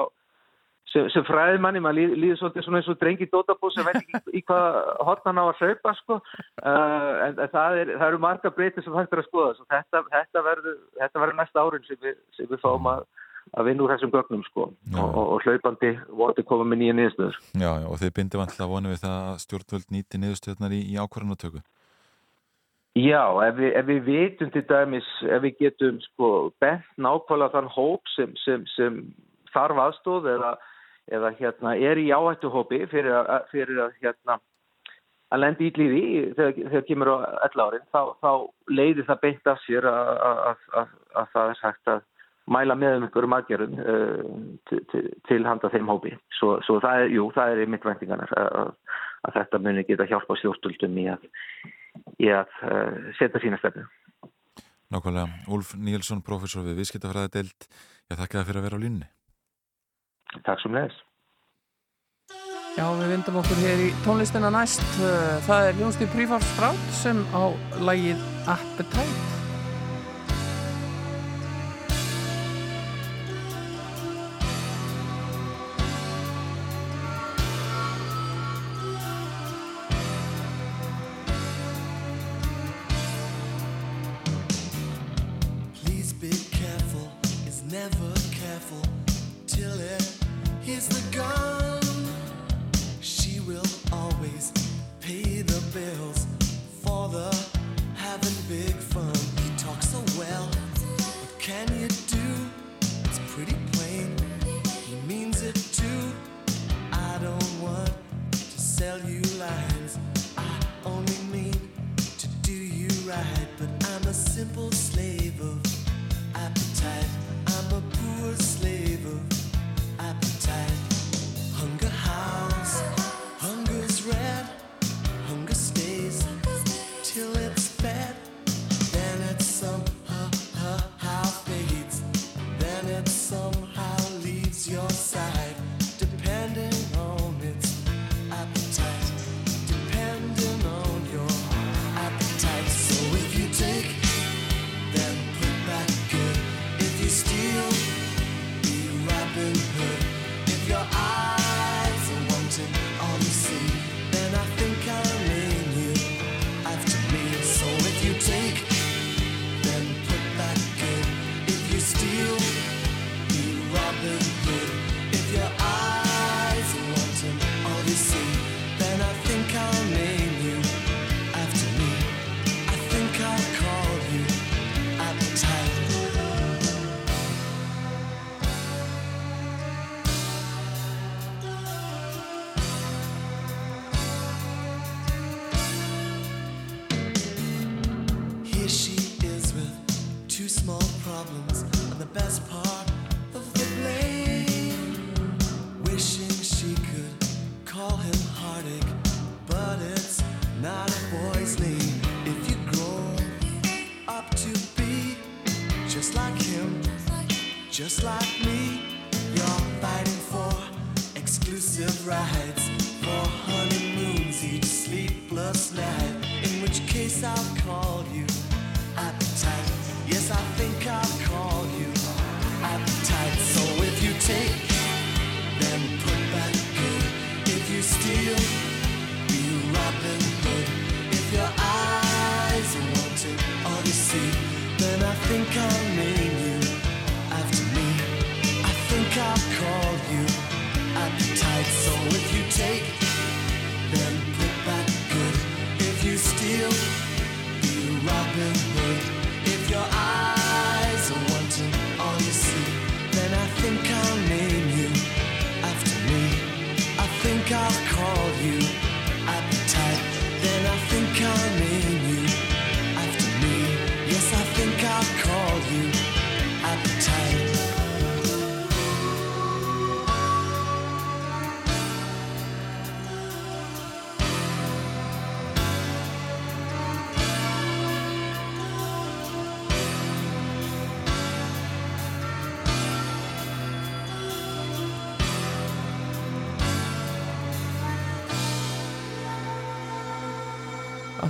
sem, sem fræði manni, maður líð, líður svolítið svona eins og drengi dótabú sem veit ekki í hvað hotnan á að hlaupa sko. Uh, en, það, er, það eru marga breytur sem hægt er að skoða, svo þetta, þetta verður, þetta verður næsta árin sem við, sem við fáum að að vinna úr þessum gögnum sko. Og, og, og hlaupandi voru koma með nýja niðurstöður. Já, já og þeir bindi vantilega vonu við það að stjórnvöld nýti niðurstöðnar í, í ákvarðanatöku? Já, ef við, ef við vitum til dæmis, ef við getum sko bent nákvæmlega þann hóp sem, sem, sem þarf aðstóð eða, eða hérna er í áhættuhópi fyrir að, fyrir að hérna að lendi í lífi þegar, þegar kemur á ell árin, þá, þá leiðir það beint af sér að, að, að það er sagt að mæla með um einhverjum aðgerðum uh, til, handa þeim hópi. Svo, svo það er, jú, það er í mittvæntingarnar að, að þetta muni geta hjálpa stjórnstöldum í að, í að uh, setja sína stefnu. Nákvæmlega. Úlf Níelsson, professor við Viðskiptafræði deilt. Ég þakka það fyrir að vera á línni. Takk sem leðis. Já, við vindum okkur hér í tónlistina næst. Það er Jónstíð Prífarsfrátt sem á lægið Appetite.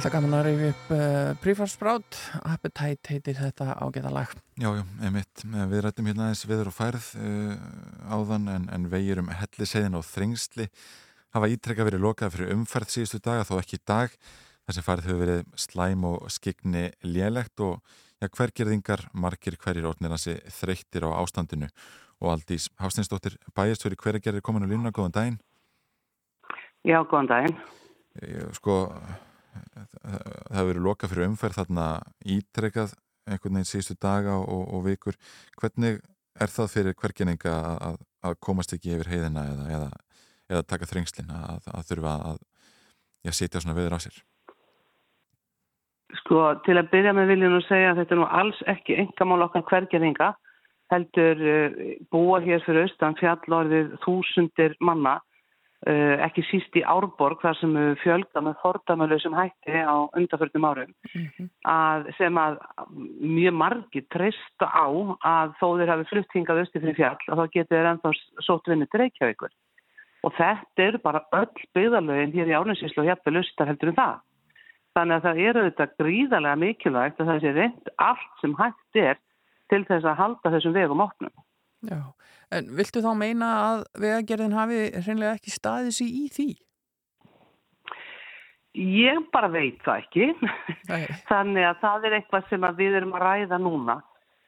Alltaf gaman að reyfi upp uh, Prífarsbrát, Appetite heitir þetta ágæta lag. Já, já, einmitt. Við rættum hérna aðeins viður og færð uh, áðan en, en vegir um helliseiðin og þrengsli hafa ítrekka verið lokað fyrir umferð síðustu daga þó ekki í dag. Þessi færð hefur verið slæm og skigni lélegt og ja, hvergerðingar margir hverjir orðnir hansi þreyttir á ástandinu og Aldís Hástinsdóttir bæjastjóri hverjargerðir komin á línuna, góðan daginn. Já, góðan daginn. Ég, sko, það hefur verið lokað fyrir umferð þarna ítrekkað einhvern veginn síðustu daga og, og vikur. Hvernig er það fyrir hvergeninga að, að komast ekki yfir heiðina eða, eða, eða taka þrengslin að, að þurfa að já, sitja svona viður á sér? Sko, til að byrja með viljum nú segja að þetta er nú alls ekki engamál okkar hvergerðinga heldur uh, búa hér fyrir austan fjallorðið þúsundir manna ekki síst í Árborg þar sem fjölda með fordamölu hætti á undarförnum árum. Að sem að mjög margir treysta á að þó þeir hafi flutt hingað austi fyrir fjall að þá getur þeir ennþá sótt vinni til Reykjavíkur. Og þetta eru bara öll byggðalögin hér í Árnesinslu og hjappi lustar heldur en það. Þannig að það eru þetta gríðarlega mikilvægt að það sé reynd allt sem hægt er til þess að halda þessum vegum opnum. Já, en viltu þá meina að vegagerðin hafi hreinlega ekki staðið sér í því? Ég bara veit það ekki. Þannig að það er eitthvað sem við erum að ræða núna.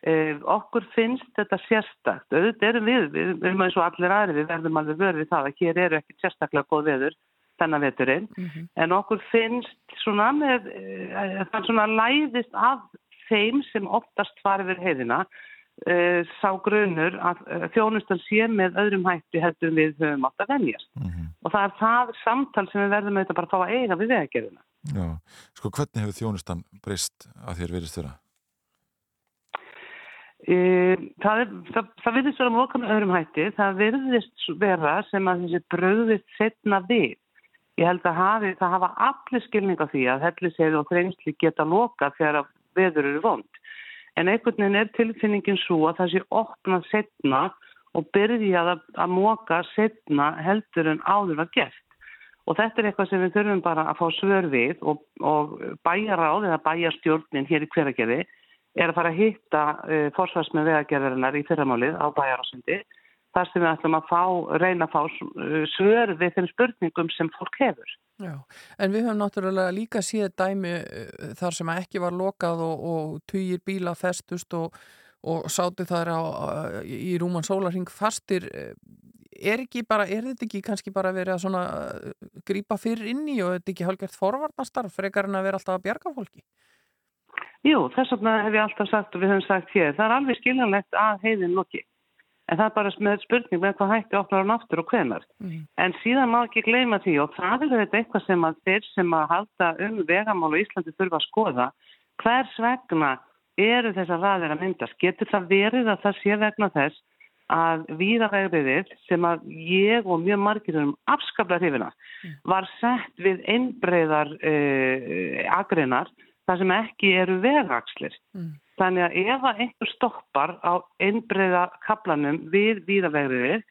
Uh, okkur finnst þetta sérstakt. Auðvitað erum við, við, erum eins og allir aðri, við verðum alveg vörfið það að hér eru ekki sérstaklega góð veður þennan veturinn. En okkur finnst svona með, uh, það svona læðist af þeim sem oftast verið heiðina sá grunur að uh, þjónustan sé með öðrum hætti heldur við höfum átt að venjast. Og það er það samtal sem við verðum auðvitað bara að fá að eiga við vegagerðina. Já, sko hvernig hefur þjónustan breyst að þér virðist þeirra? Uh, það, er, það, það virðist vera með öðrum hætti, það virðist vera sem að þessi bröðist setna við. Ég held að hafi, það hafa allir skilning á því að helliseiði og þrengsli geta loka þegar að veður eru vond. En einhvern veginn er tilfinningin svo að það sé opnað setna og byrjað að, að móka setna heldur en áður var gert. Og þetta er eitthvað sem við þurfum bara að fá svör við og, og bæjaráð eða bæjarstjórnin hér í hveragerði er að fara að hitta uh, forsvarsmið vegagerðarinnar í fyrramálið á bæjarásindi þar sem við ætlum að fá, reyna að fá uh, svör við þeim spurningum sem fólk hefur. Já, en við höfum náttúrulega líka síða dæmi uh, þar sem ekki var lokað og, og tugir bíla festust og, og sátu þar á, í rúman sólarhing fastir. Er, ekki bara, er þetta ekki kannski bara verið að svona grípa fyrir inn í og er þetta ekki hálfgert forvarnastarf frekar en að vera alltaf að bjarga fólki? Jú, þess vegna hef ég alltaf sagt og við höfum sagt hér, það er alveg skiljanlegt að heiðin loki. En það er bara með spurning með hvað hætti opnar hann aftur og hvenar. Mm. En síðan má ekki gleyma því og það er þetta eitthvað sem að þeir sem að halda um vegamál og Íslandi þurfa að skoða. Hvers vegna eru þessar ræðir að myndast? Getur það verið að það sé vegna þess að víðavegriðið sem að ég og mjög margir um afskaplega hrifina var sett við einbreyðar uh, agreinar þar sem ekki eru vegakslir. Mm. Þannig að ef að einhver stoppar á einbreyða kaplanum við víðavegriðið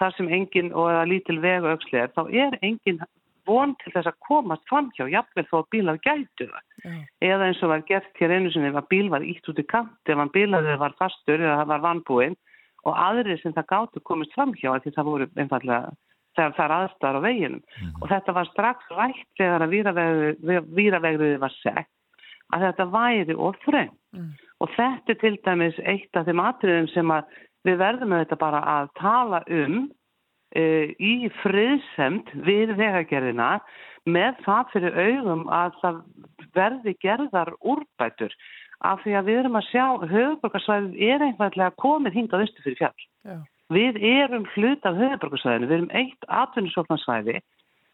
þar sem engin og eða lítil vegu auksli er, þá er engin von til þess að komast fram hjá, jafnvel þó að bílar gætu það. Já. Eða eins og var gert hér einu sinni að bíl var ítt út í kant, ef hann bílaði var fastur eða það var vannbúinn og aðrir sem það gátu komist fram hjá því það voru einfallega þegar það er aðstæðar á veginum. Og þetta var strax rætt þegar að víravegriði var sett að þetta væri of þröng. Mm. Og þetta er til dæmis eitt af þeim atriðum sem að við verðum með þetta bara að tala um uh, í friðsemt við vegagerðina með það fyrir augum að það verði gerðar úrbætur af því að við erum að sjá höfuborgarsvæðið er einfallega komið hingað austu fyrir fjall. Já. Við erum hlut af höfuborgarsvæðinu, við erum eitt atvinnusóknarsvæði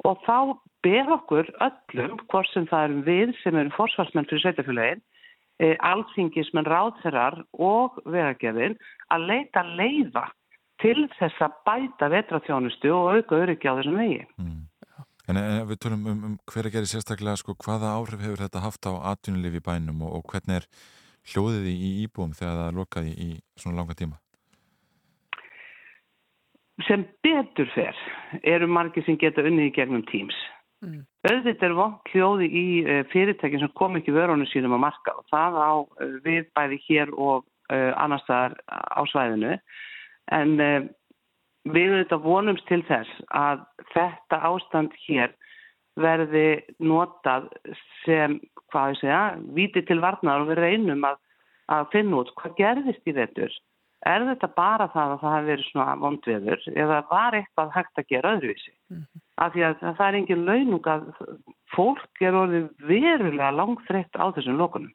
og þá ber okkur öllum, hvort sem það erum við sem erum forsvarsmenn fyrir sveitafélagin, e, alþingismenn ráðherrar og vegagerðin að leita leiða til þess að bæta vetratjónustu og auka öryggi á þessum vegi. En ef við tölum um, um hver að gera sérstaklega sko, hvaða áhrif hefur þetta haft á atvinnulifi bænum og, og hvernig er hljóðið í íbúum þegar það er lokað í, í svona langa tíma? Sem betur fer eru margir sem geta unnið í gegnum Teams. Mm. Auðvitað er vond hljóði í uh, fyrirtækin sem kom ekki vörunum sínum að marka og það á uh, við bæði hér og uh, annar staðar á svæðinu en uh, við auðvitað vonumst til þess að þetta ástand hér verði notað sem, hvað ég segja, víti til varnar og við reynum að, að finna út hvað gerðist í vettur. Er þetta bara það að það hafi verið svona vondveður eða var eitthvað hægt að gera öðruvísi? Af því að það er engin launung að fólk er orðið verulega langþreytt á þessum lokunum.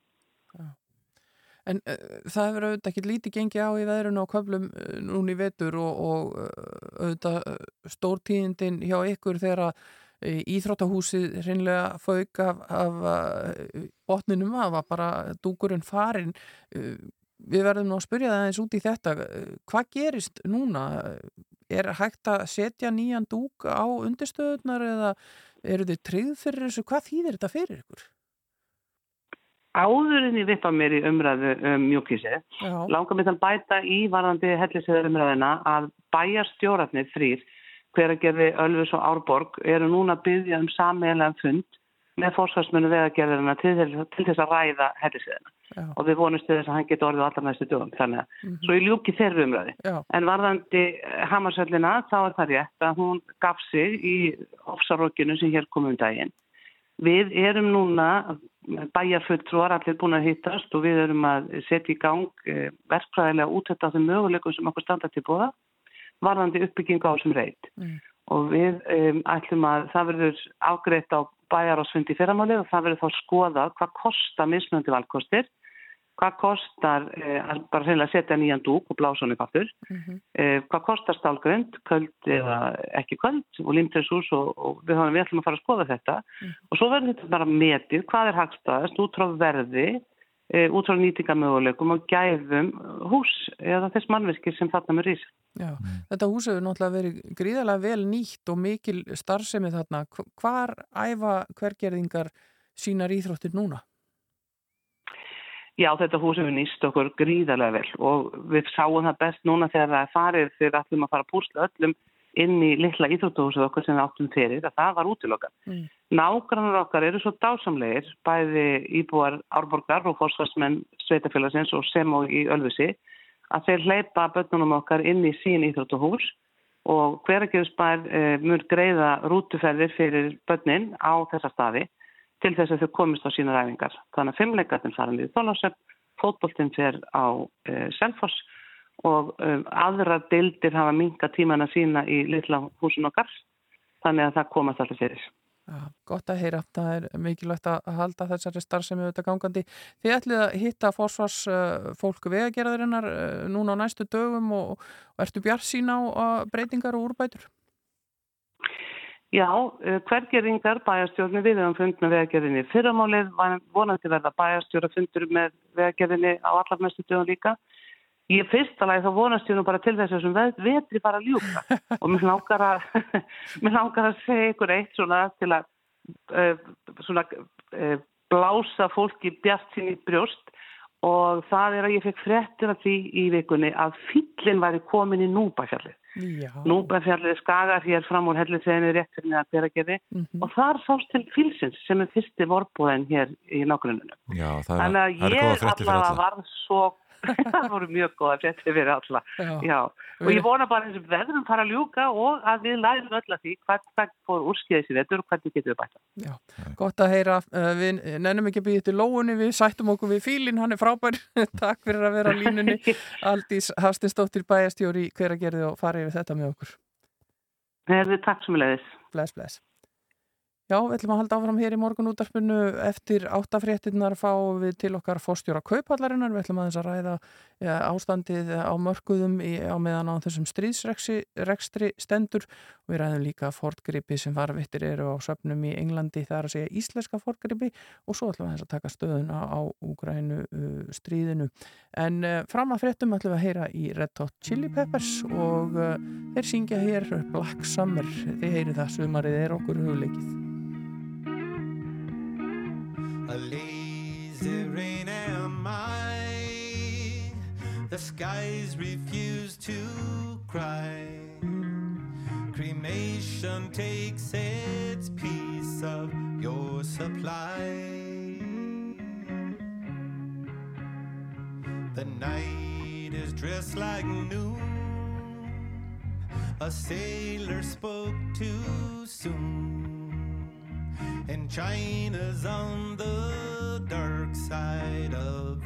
En uh, það hefur auðvitað ekki lítið gengið á í veðrunu og köflum uh, núni í vetur og, og uh, auðvitað stórtíðindin hjá ykkur þegar að íþróttahúsið hreinlega fauk af, af botninum af að bara dúkurinn farin. Við verðum nú að spyrja það eins út í þetta. Uh, Hvað gerist núna? Er hægt að setja nýjan dúk á undirstöðunar eða eru þið tryggð fyrir þessu? Hvað þýðir þetta fyrir ykkur? Áðurinn ég vippa mér í umræðu um mjúkísið, Já. langar mér þann bæta í varðandi hellisöður umræðina að bæjarstjóratnir þrýr, hver að gerði Ölfus og Árborg, eru núna byggja um sammeðlega fund með fórsvarsmennu vegagerðarina til, til þess að ræða hellisöðina. Já. Og við vonumst til þess að hann geti orðið allar næstu dögum. Þannig að Mhm. svo ég ljúki þeirri umræði. Já. En varðandi Hamarsöllina, þá er það rétt að hún gaf sig í ofsarókinu sem hér kom um daginn. Við erum núna bæjarfulltrúar allir búin að hittast og við erum að setja í gang eh, verkfræðilega útætt á þeim möguleikum sem okkur standa til bóða varðandi uppbyggingu á þessum reit. Mm. Og við um, ætlum að það verður ágreitt á bæjar og svundi fyrramáli og það verður þá skoðað hvað kostar mismöndi valkostir, hvað kostar eh, að bara reynilega setja nýjan dúk og blása hann upp aftur, Mhm. eh, hvað kostar stálgrönd, köld eða ekki köld og limtreshús og, og við, höfum, við ætlum að fara að skoða þetta og svo verður þetta bara metið hvað er hagstaðast út frá verði, út frá nýtingamöguleikum og gæfum hús eða þess mannverki sem þarna með rís. Já, þetta hús hefur náttúrulega verið gríðarlega vel nýtt og mikil starfsemi þarna. Hv- Hvar æfa hvergerðingar sínar íþróttir núna? Já, þetta hús hefur nýst okkur gríðarlega vel og við sáum það best núna þegar það er farið þegar ætlum að fara að púsla öllum inn í litla íþróttahúsið okkur sem við áttum fyrir að það var útilokað. Mm. Nágrannar okkar eru svo dásamlegir, bæði íbúar árborgar og fórsvarsmenn sveitafélagsins og sem og í Ölfusi, að þeir hleypa börnunum okkar inn í sín íþróttahús og hverageðusbær e, mun greiða rútuferðir fyrir börnin á þessa staði til þess að þau komist á sína ræfingar. Þannig að fimmleikarnir fara niður Þólasöpp, fótboltinn fer á e, Selfoss og um, aðrar deildir hafa minka tímana sína í litla húsin okkar þannig að það komast alltaf fyrir. Já, gott að heyra. Það er mikilvægt að halda þessari starfsemi auðvitað gangandi. Þið ætlið að hitta fórsvars fólk vegagerðarinnar uh, núna á næstu dögum og, og ertu bjart sín á breytingar og úrbætur? Já, uh, hvergeringar bæjarstjórnir við höfum fund með vegagerðinni. Fyrramálið var vonandi verða bæjarstjórnafundur með vegagerðinni á allar mestu dögum líka. Ég fyrsta lagi þá vonast ég nú bara til þess að þessum ve- vetri bara að ljúka og mér langar að, mér langar að segja ykkur eitt svona til að uh, svona, uh, blása fólki bjart sín í brjóst og það er að ég fekk fréttir af því í vikunni að fyllin væri komin í Núbafjallið. Já. Núbafjallið skagar hér fram úr helliseginu rétt fyrir neðan hveragerði Mhm. og þar sást til fylsins sem er fyrsti vorbúðin hér í nágruninu. Já, það er, Þannig að það er ég góða fréttir fyrir allavega alla. varð svo, það voru mjög góða fréttir fyrir alla. Já. Já, og ég vona bara þessum veðrum fara að ljúka og að við lærum öll að því hvað, fór úrskeiðis í veður og hvernig getum við bæta. Já, gott að heyra, uh, við nennum ekki að byggja til lóunni, við sættum okkur við fílinn, hann er frábær, takk fyrir að vera á línunni, Aldís Hafstinsdóttir bæjastjóri hver að gerði og fara yfir þetta með okkur. Herði, takk sem leiðis. Bless, bless. Já, við ætlum að halda áfram hér í morgun útarpinu eftir áttafréttinnar fáum við til okkar fórstjóra kaupallarinnar, við ætlum aðeins að ræða ja, ástandið á mörguðum í, á meðan á þessum stríðsrekstri stendur. Og við ræðum líka forgripi sem varvittir eru á söpnum í Englandi, það er að segja íslenska forgripi og svo ætlum við aðeins að taka stöðuna á Úgrænu uh, stríðinu. En uh, fram að fréttum ætlum við að heyra í Red Hot Chili Peppers og uh, þeir syngja hér Black Summer, þið heyri það sumarið er okkur hugleikið. A lazy rain am I. The skies refuse to cry. Cremation takes its piece of your supply. The night is dressed like noon. A sailor spoke too soon. And China's on the dark side of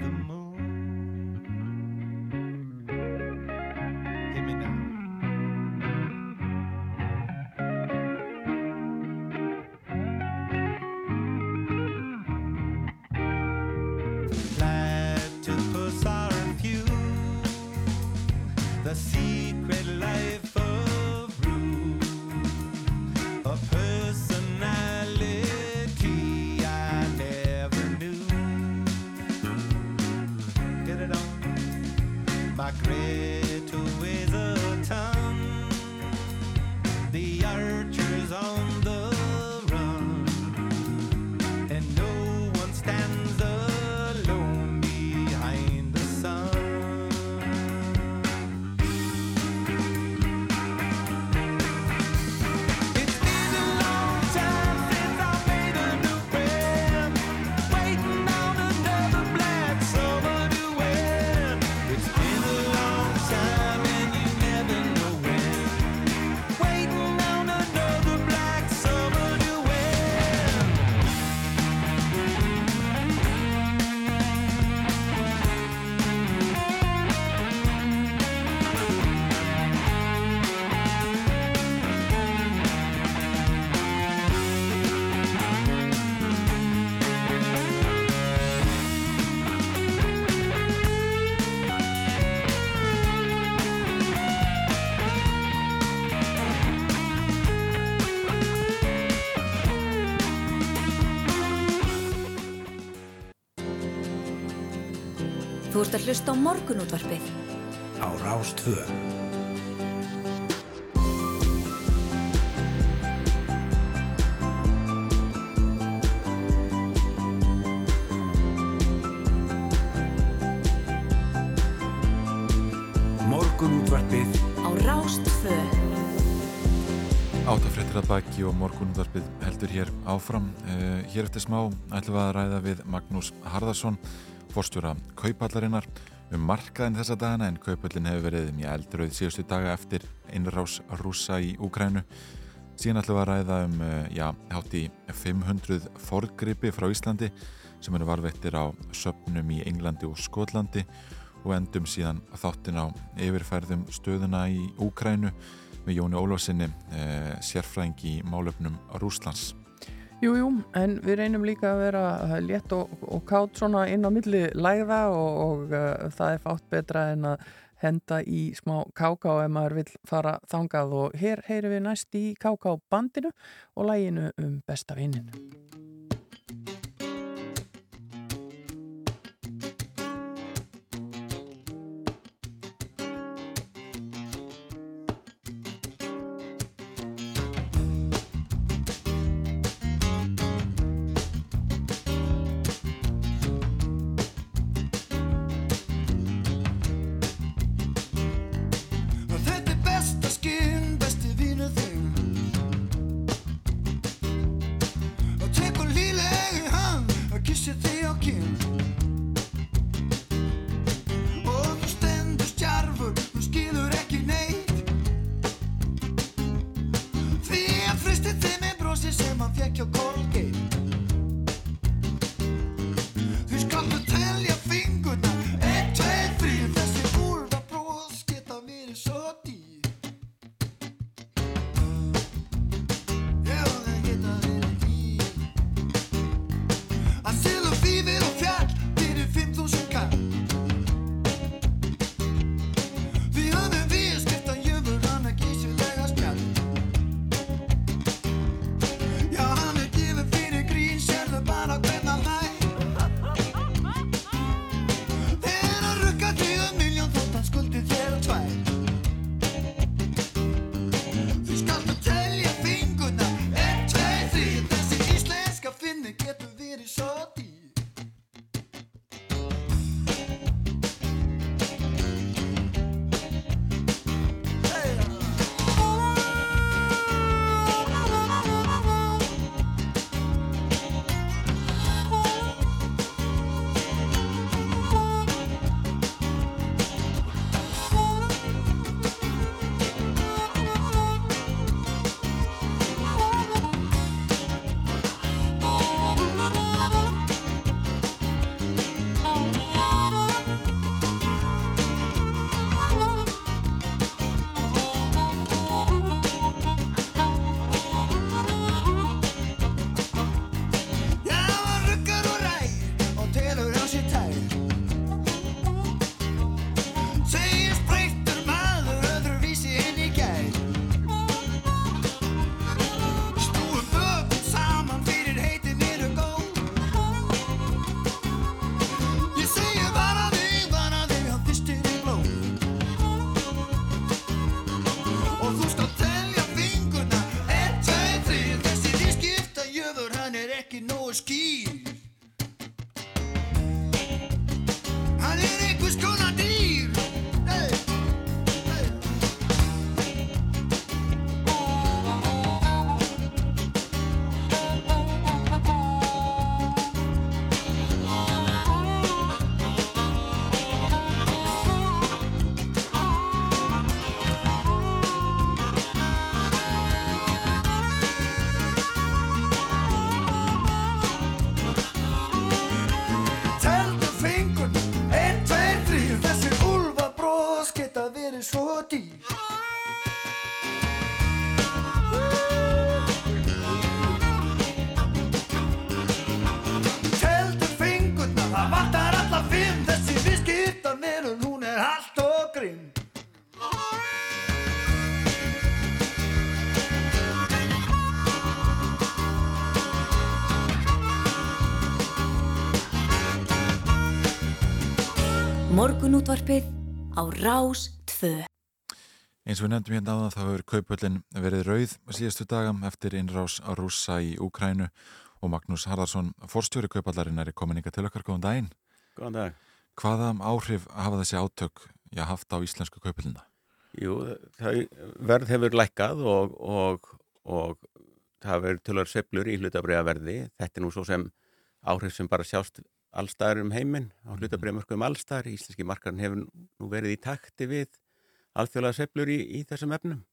Þú ert að hlusta á morgunútvarpið. á Rástvö Morgunútvarpið Á Rástfö. Áttafréttir að baki og morgunútvarpið heldur hér áfram. Uh, hér eftir smá ætlum við að ræða við Magnús Harðarsson, forstjóra kaupallarinnar um markaðin þessa dagana en kaupallin hefur verið mjög eldröð síðustu daga eftir innrás rúsa í Úkrænu. Síðan ætlum við að ræða um uh, já, hátt í 500 forgripi frá Íslandi sem eru varvettir á söpnum í Englandi og Skotlandi og endum síðan þáttin á yfirfærðum stöðuna í Úkrænu með Jóni Ólafsinni, eh, sérfræðing í málöfnum Rúslands. Jú, jú, en við reynum líka að vera létt og, og kátt svona inn á milli læða og, og uh, það er fátt betra en að henda í smá káká ef maður vill fara þangað og hér heyrum við næst í káká bandinu og læginu um besta vinninu. talking. Morgunútvarpið á Rás 2. Eins og við nefndum hérna áðan þá hefur kaupöllin verið rauð síðastu daga eftir innrás á rússa í Úkrænu og Magnús Harðarsson, forstjóri kaupallarinnar er komin ykkar til okkar, góðan daginn. Góðan dag. Hvaða áhrif hafa þessi átök já, haft á íslensku kaupöllina? Jú, það verð hefur lækkað og, og, og það verður tölur sveplur í hlutabriðaverði. Þetta er nú svo sem áhrif sem bara sjást allstæðar um heiminn á hlutabriðamörkum allstæðar. Íslenski markarinn hefur nú verið í takti við alþjóðlega sveplur í, í þessum efnum.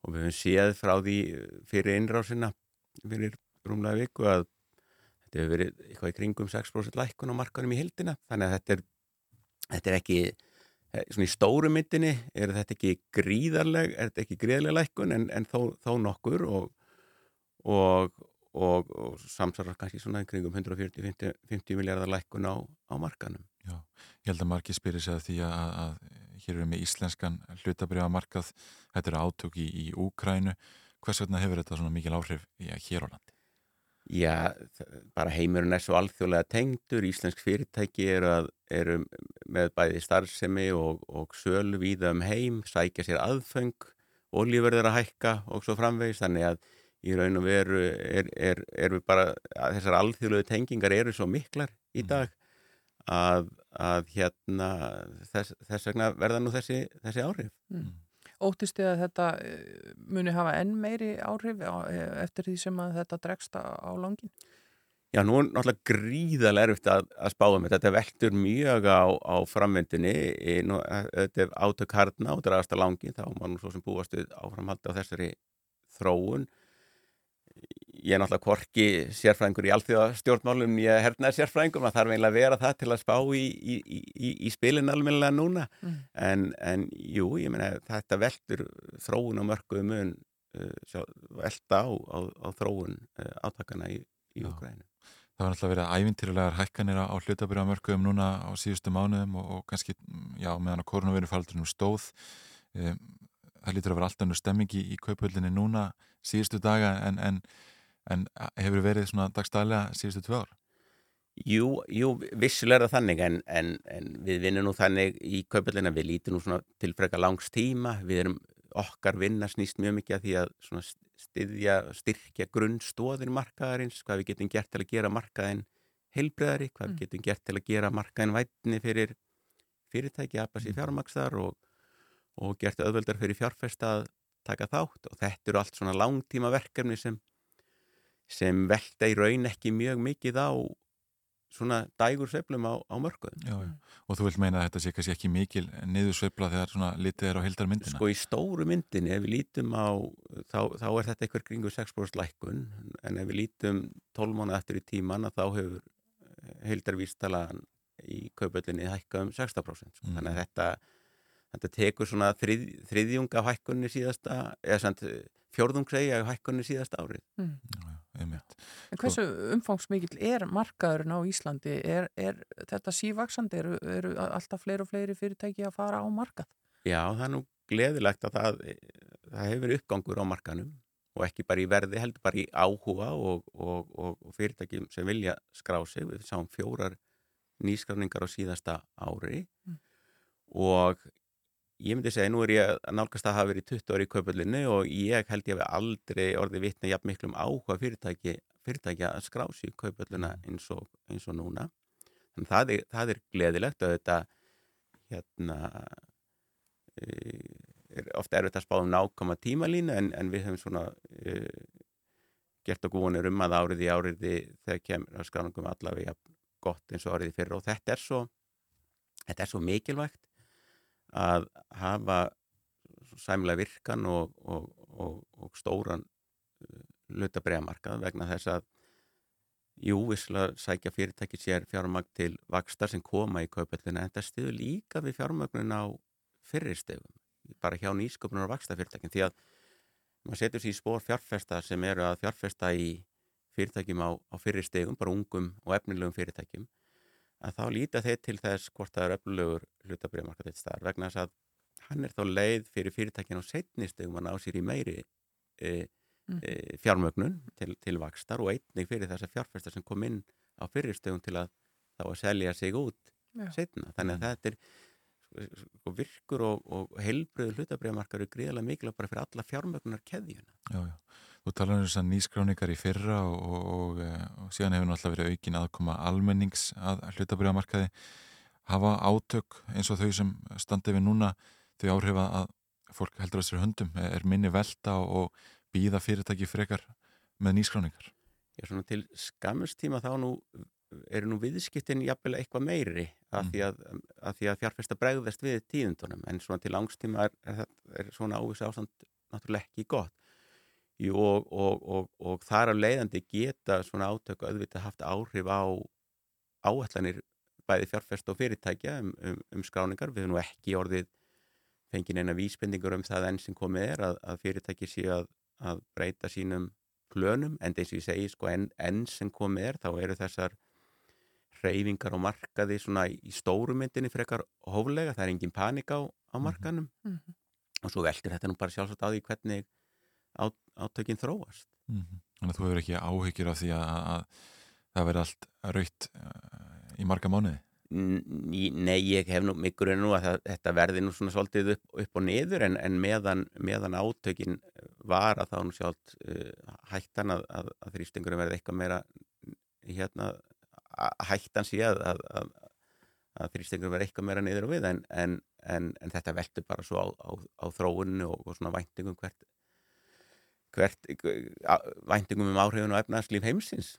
Og við höfum séð frá því fyrir innrásina fyrir rúmlega viku að þetta hefur verið eitthvað í kringum 6% lækkun á markanum í hildina þannig að þetta er, þetta er ekki eh, svona í stóru myndinni er þetta ekki gríðarleg er þetta ekki gríðarleg lækkun en, en þó, þó nokkur og, og, og, og samsvarar kannski svona í kringum 140-50 miljardar lækkun á, á markanum Já, ég held að margir spyrir sig að því að, að hér erum við íslenskan hlutabriða markað, þetta eru átök í, í Úkrænu, hvers vegna hefur þetta svona mikil áhrif já, hér á landi? Já, bara heimurinn er svo alþjóðlega tengdur, íslensk fyrirtæki eru, að, eru með bæði starfsemi og, og sölu víða um heim, sækja sér aðföng, olíverður að hækka og svo framvegis, þannig að í raun og veru er, er, er við bara, þessar alþjóðlegu tengingar eru svo miklar í dag að, að hérna þess, þess vegna verða nú þessi, þessi áhrif. Óttist þið að þetta eh, muni hafa enn meiri áhrif eh, eftir því sem að þetta dregst á, langin? Já, nú er náttúrulega gríðarlega erfitt að, að spá um þetta. Þetta veltur mjög á, á framvindinni. Í- Nú, eh, þetta er átök harna og dragast að langi. Þá má nú svo sem búast við áframhaldi á þessari þróun. Ég er náttúrulega korki sérfræðingur í alþjóða stjórnmálum, ég er hernaðar sérfræðingur, maður þarf eiginlega að vera það til að spá í, í, í, í spilin almennilega núna. Mm. En, en jú, ég meina þetta veltur þróun á mörkuðu mun uh, sjá, velta á, á, á þróun uh, átakana í, í Ukraínu. Það var náttúrulega verið ævintýrulegar hækkanir á hlutabriða mörkuðum núna á síðustu mánuðum og, og kannski, já, meðan á koronavirufaldrinum stóð. Um, það lítur að vera alltaf nú stemming í, í kaupöllinni núna síðustu daga en, en, en hefur verið svona dagstælega síðustu tvö ár? Jú, jú, vissulega þannig en, en, en við vinnum nú þannig í kaupallina, við lítum nú svona til frekar langs tíma, við erum okkar vinna snýst mjög mikið að því að svona styðja, styrkja grunnstóðir markaðarins, hvað við getum gert til að gera markaðin heilbreðari, hvað við getum gert til að gera markaðin vætni fyrir fyrirtæki, að sér fjármaksðar og, og gert auðveldar fyrir fjárfesta að taka þátt. Og þetta eru allt svona langtíma verkefni sem, sem velta í raun ekki mjög mikið á svona dægur sveiflum á, á mörkuðum. Já, já. Og þú vilt meina að þetta sé kannski ekki mikil niður sveifla þegar svona litið er á heildar myndina? Sko í stóru myndinni, ef við lítum á, þá, þá er þetta eitthvað kringu 6% lækkun, en ef við lítum 12 mánuð eftir í tíman að þá hefur heildarvístalan í kaupöllinni hækkað um 16%. Sko. Þannig að þetta, þetta tekur svona þrið, þriðjung af hækkunni síðasta, eða samt fjórðung segja af hækkunni síðasta árið. Mm. Einmitt. En hversu umfangsmikill er markaðurinn á Íslandi? Er, er þetta sívaksandi? Eru, eru alltaf fleiri og fleiri fyrirtæki að fara á markað? Já, það er nú gleðilegt að það, það hefur uppgangur á markanum og ekki bara í verði, heldur bara í áhuga og, og, og, og fyrirtækjum sem vilja skrá sig. Við sáum fjórar nýskráningar á síðasta ári Mm. og ég myndi segja, nú er ég að nálgast að hafa verið 20 ári í kaupöllinu og ég held ég að við aldrei orðið vitna jafn miklum áhuga fyrirtæki, fyrirtæki að skrá sig í kaupölluna eins og, eins og núna. Þannig það er, það er gleðilegt að þetta hérna er ofta erfitt að spá um nákvæma tímalínu en, en við hefum svona uh, gert okkur vonir um að árið í áriði þegar kemur að skráningum allavega gott eins og árið í fyrra. Og þetta er svo þetta er svo mikilvægt að hafa sæmlega virkan og, og, og, og stóran lutabregamarkað vegna þess að jú, visslega sækja fyrirtæki sér fjármagn til vakstar sem koma í kaupöllina en þetta stiður líka við fjármagnun á fyrirstegum, bara hjá nýsköpunar og vakstafyrirtækin því að maður setur sér í spór fjárfesta sem eru að fjárfesta í fyrirtækjum á, á fyrirstegum, bara ungum og efnilegum fyrirtækjum að þá líta þeir til þess hvort það er öflugur hlutabriðmarkað eitt staðar vegna þess að hann er þá leið fyrir fyrirtækin á setnistegum að ná sér í meiri e, e, fjármögnun til, til vakstar og einnig fyrir þess að fjárfesta sem kom inn á fyrirstegum til að þá að selja sig út Já. setna, þannig að þetta er sko, virkur og, og heilbröðu hlutabriðamarkar eru gríðarlega mikilvæg bara fyrir alla fjármögnunar keðjuna Já, já. Þú talar um þessar nýskráningar í fyrra og, og, og, eh, og síðan hefur náttúrulega verið aukin aðkoma almennings að hlutabriðamarkaði. Hafa átök eins og þau sem standi við núna þau áhrifa að fólk heldur að sér höndum, er minni velta og býða fyrirtæki frekar með nýskráningar? Já, svona til skammustíma þá nú eru nú viðskiptin jafnvel eitthvað meiri af Mm. því að, að, því að fjárfesta bregðast við tíðundunum en svona til langstíma er, er, er svona ávisa ástand náttúrulega ekki gott og, og, og, og þar á leiðandi geta svona átök auðvitað haft áhrif á áætlanir bæði fjárfesta og fyrirtækja um, um, um skráningar. Við erum nú ekki orðið fengið neina vísbendingur um það enn sem komið er að, að fyrirtæki séu að, að breyta sínum plönum en eins og ég segi sko enn, enn sem komið er þá eru þessar hreyfingar á markaði svona í í stóru myndinni frekar hóflega, það er engin panik á, á markanum Mhm. og svo veldur þetta nú bara sjálfsagt á því hvernig á, átökin þróast. Mhm. Þannig að þú hefur ekki áhyggjur af því að, að, að það verði allt raut uh, í marga mánuði? Nei, ég hef nú grunn nú að það, þetta verði nú svona svolítið upp, upp og niður en, en meðan, meðan átökin var að þá nú sjálft uh, hættan að, að, að þrýstingurum verði eitthvað meira hérna hættan sé að, að, þrýstingurum verði eitthvað meira niður og við en, en, en, en þetta veldur bara svo á, á, á þróuninu og, og svona væntingum hvert hvert á- væntingum um áhrifun og efnarslíf heimsins.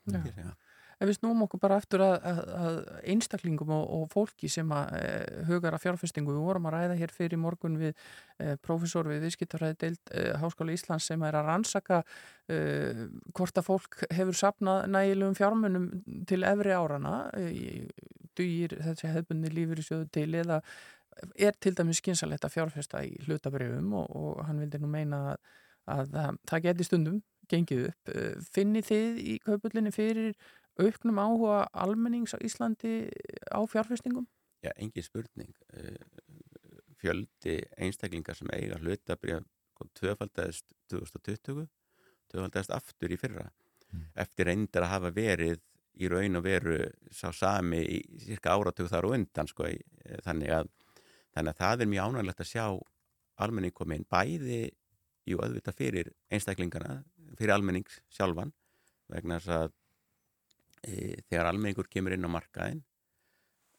Ef við snúum okkur bara aftur að, að, að einstaklingum og, og fólki sem að e, hugar að fjárfestingu, við vorum að ræða hér fyrir morgun við e, profesor við viðskiptarræði deild e, Háskóla Íslands sem er að rannsaka hvort að fólk hefur sapnað nægilegum fjármunum til efri árana dugir þessi hefbundi lífur í sjöðu til eða er til dæmis skynsalegt að fjárfesta í hlutabrifum og, og hann vildi nú meina að, að, að það geti stundum gengið upp. E, Finnið þið í kaupullinni fyrir auknum áhuga almennings á Íslandi á fjárfestingum? Já, engin spurning. Eh, Fjöldi einstaklingar sem eiga hlutabrið tvöfaldæðist 2020, tvöfaldæðist aftur í fyrra. Eftir reyndar að hafa verið í raun og veru sá sami í cirka áratug þar og undan sko, í- eh, þannig, að, þannig að það er mjög ánægilegt að sjá almenning komin bæði jú auðvitað fyrir einstaklingana, fyrir almennings sjálfan vegna þess að e, þegar almenningur kemur inn á markaðin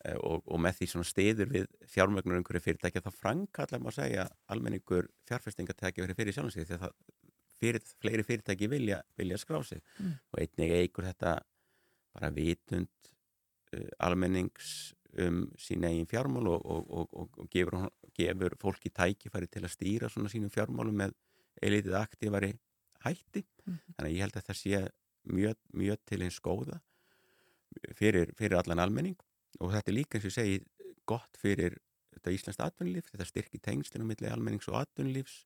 e, og, og með því svona stiður við fjármögnur einhverju fyrirtækja þá frankallar má segja almenningur fjárfestingatækja verið fyrir sjálfum sig því að það fyrir, fleiri fyrirtæki vilja, vilja skrá sig Mm. og einnig eigur þetta bara vitund uh, almennings um sín eigin fjármál og, og, og, gefur, gefur fólki tækifæri til að stýra svona sínum fjármálum með eilítið aktífari hætti Mhm. þannig að ég held að það sé mjög, mjög til eins góða fyrir, fyrir allan almenning og þetta er líka eins og segi gott fyrir þetta íslenskt atvinnulíf þetta styrkir tengslinu milli almennings og atvinnulífs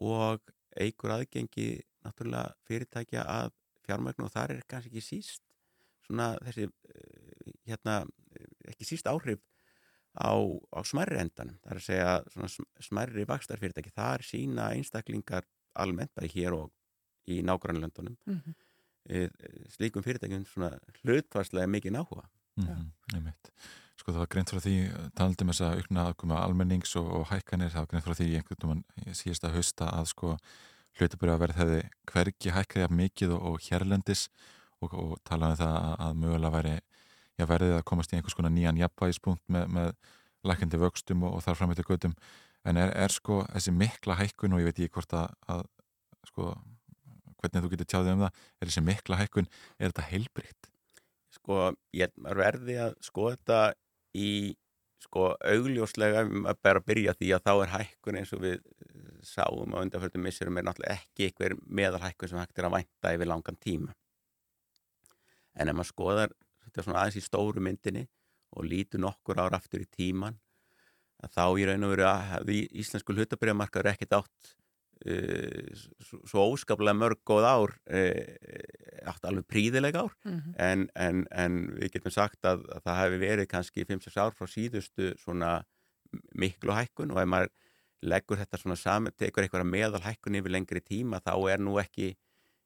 og eigur aðgengi náttúrulega fyrirtækja að fjármögnu og þar er kannski ekki síst svona þessi eh, hérna, eh, ekki síst áhrif á, á smærri endanum það er að segja svona sm- smærri vakstarfyrirtæki þar sína einstaklingar almennt bæði hér og í nágrannlöndunum Mhm. e, slíkum fyrirtækjum svona hlutvarslega mikið náhuga Mm -hmm, sko það var greint frá því talandi um þess að aukna aðkoma almennings og, og hækkanir, það var greint frá því í einhvern veginn síðast að hausta að sko hlutabur að verð hefði hvergi hækkaði af mikið og, og hérlendis og, og talaði um það að, að mögulega væri já, verðið að komast í einhvers konar nýjan jafnvægispunkt með, með lækandi vöxtum og, og þar framötu göttum en er, er sko þessi mikla hækkun og ég veit ekki hvort að, að sko hvernig þú getur tjáðið um það er þessi mikla hækkun, er þetta heilbrikt? sko ég er verði að skoða þetta í sko augljóslega um að bara byrja því að þá er hækkun eins og við eh, sáum á undanfjörðum missurum er náttúrulega ekki einhver meðalhækkun sem hægt er að vænta yfir langan tíma en ef maður skoðar þetta svona aðeins í stóru myndinni og lítur nokkur ár aftur í tíman að þá í raun og veru að íslensku hlutabriðamarkaður ekkert átt uh, svo, óskaplega mörg góð ár uh, átt alveg príðileg ár Mhm. en, en, en við getum sagt að, að það hefði verið kannski 5-6 ár frá síðustu svona miklu hækkun og ef maður leggur þetta svona saman, tekur eitthvað meðal hækkun yfir lengri tíma þá er nú ekki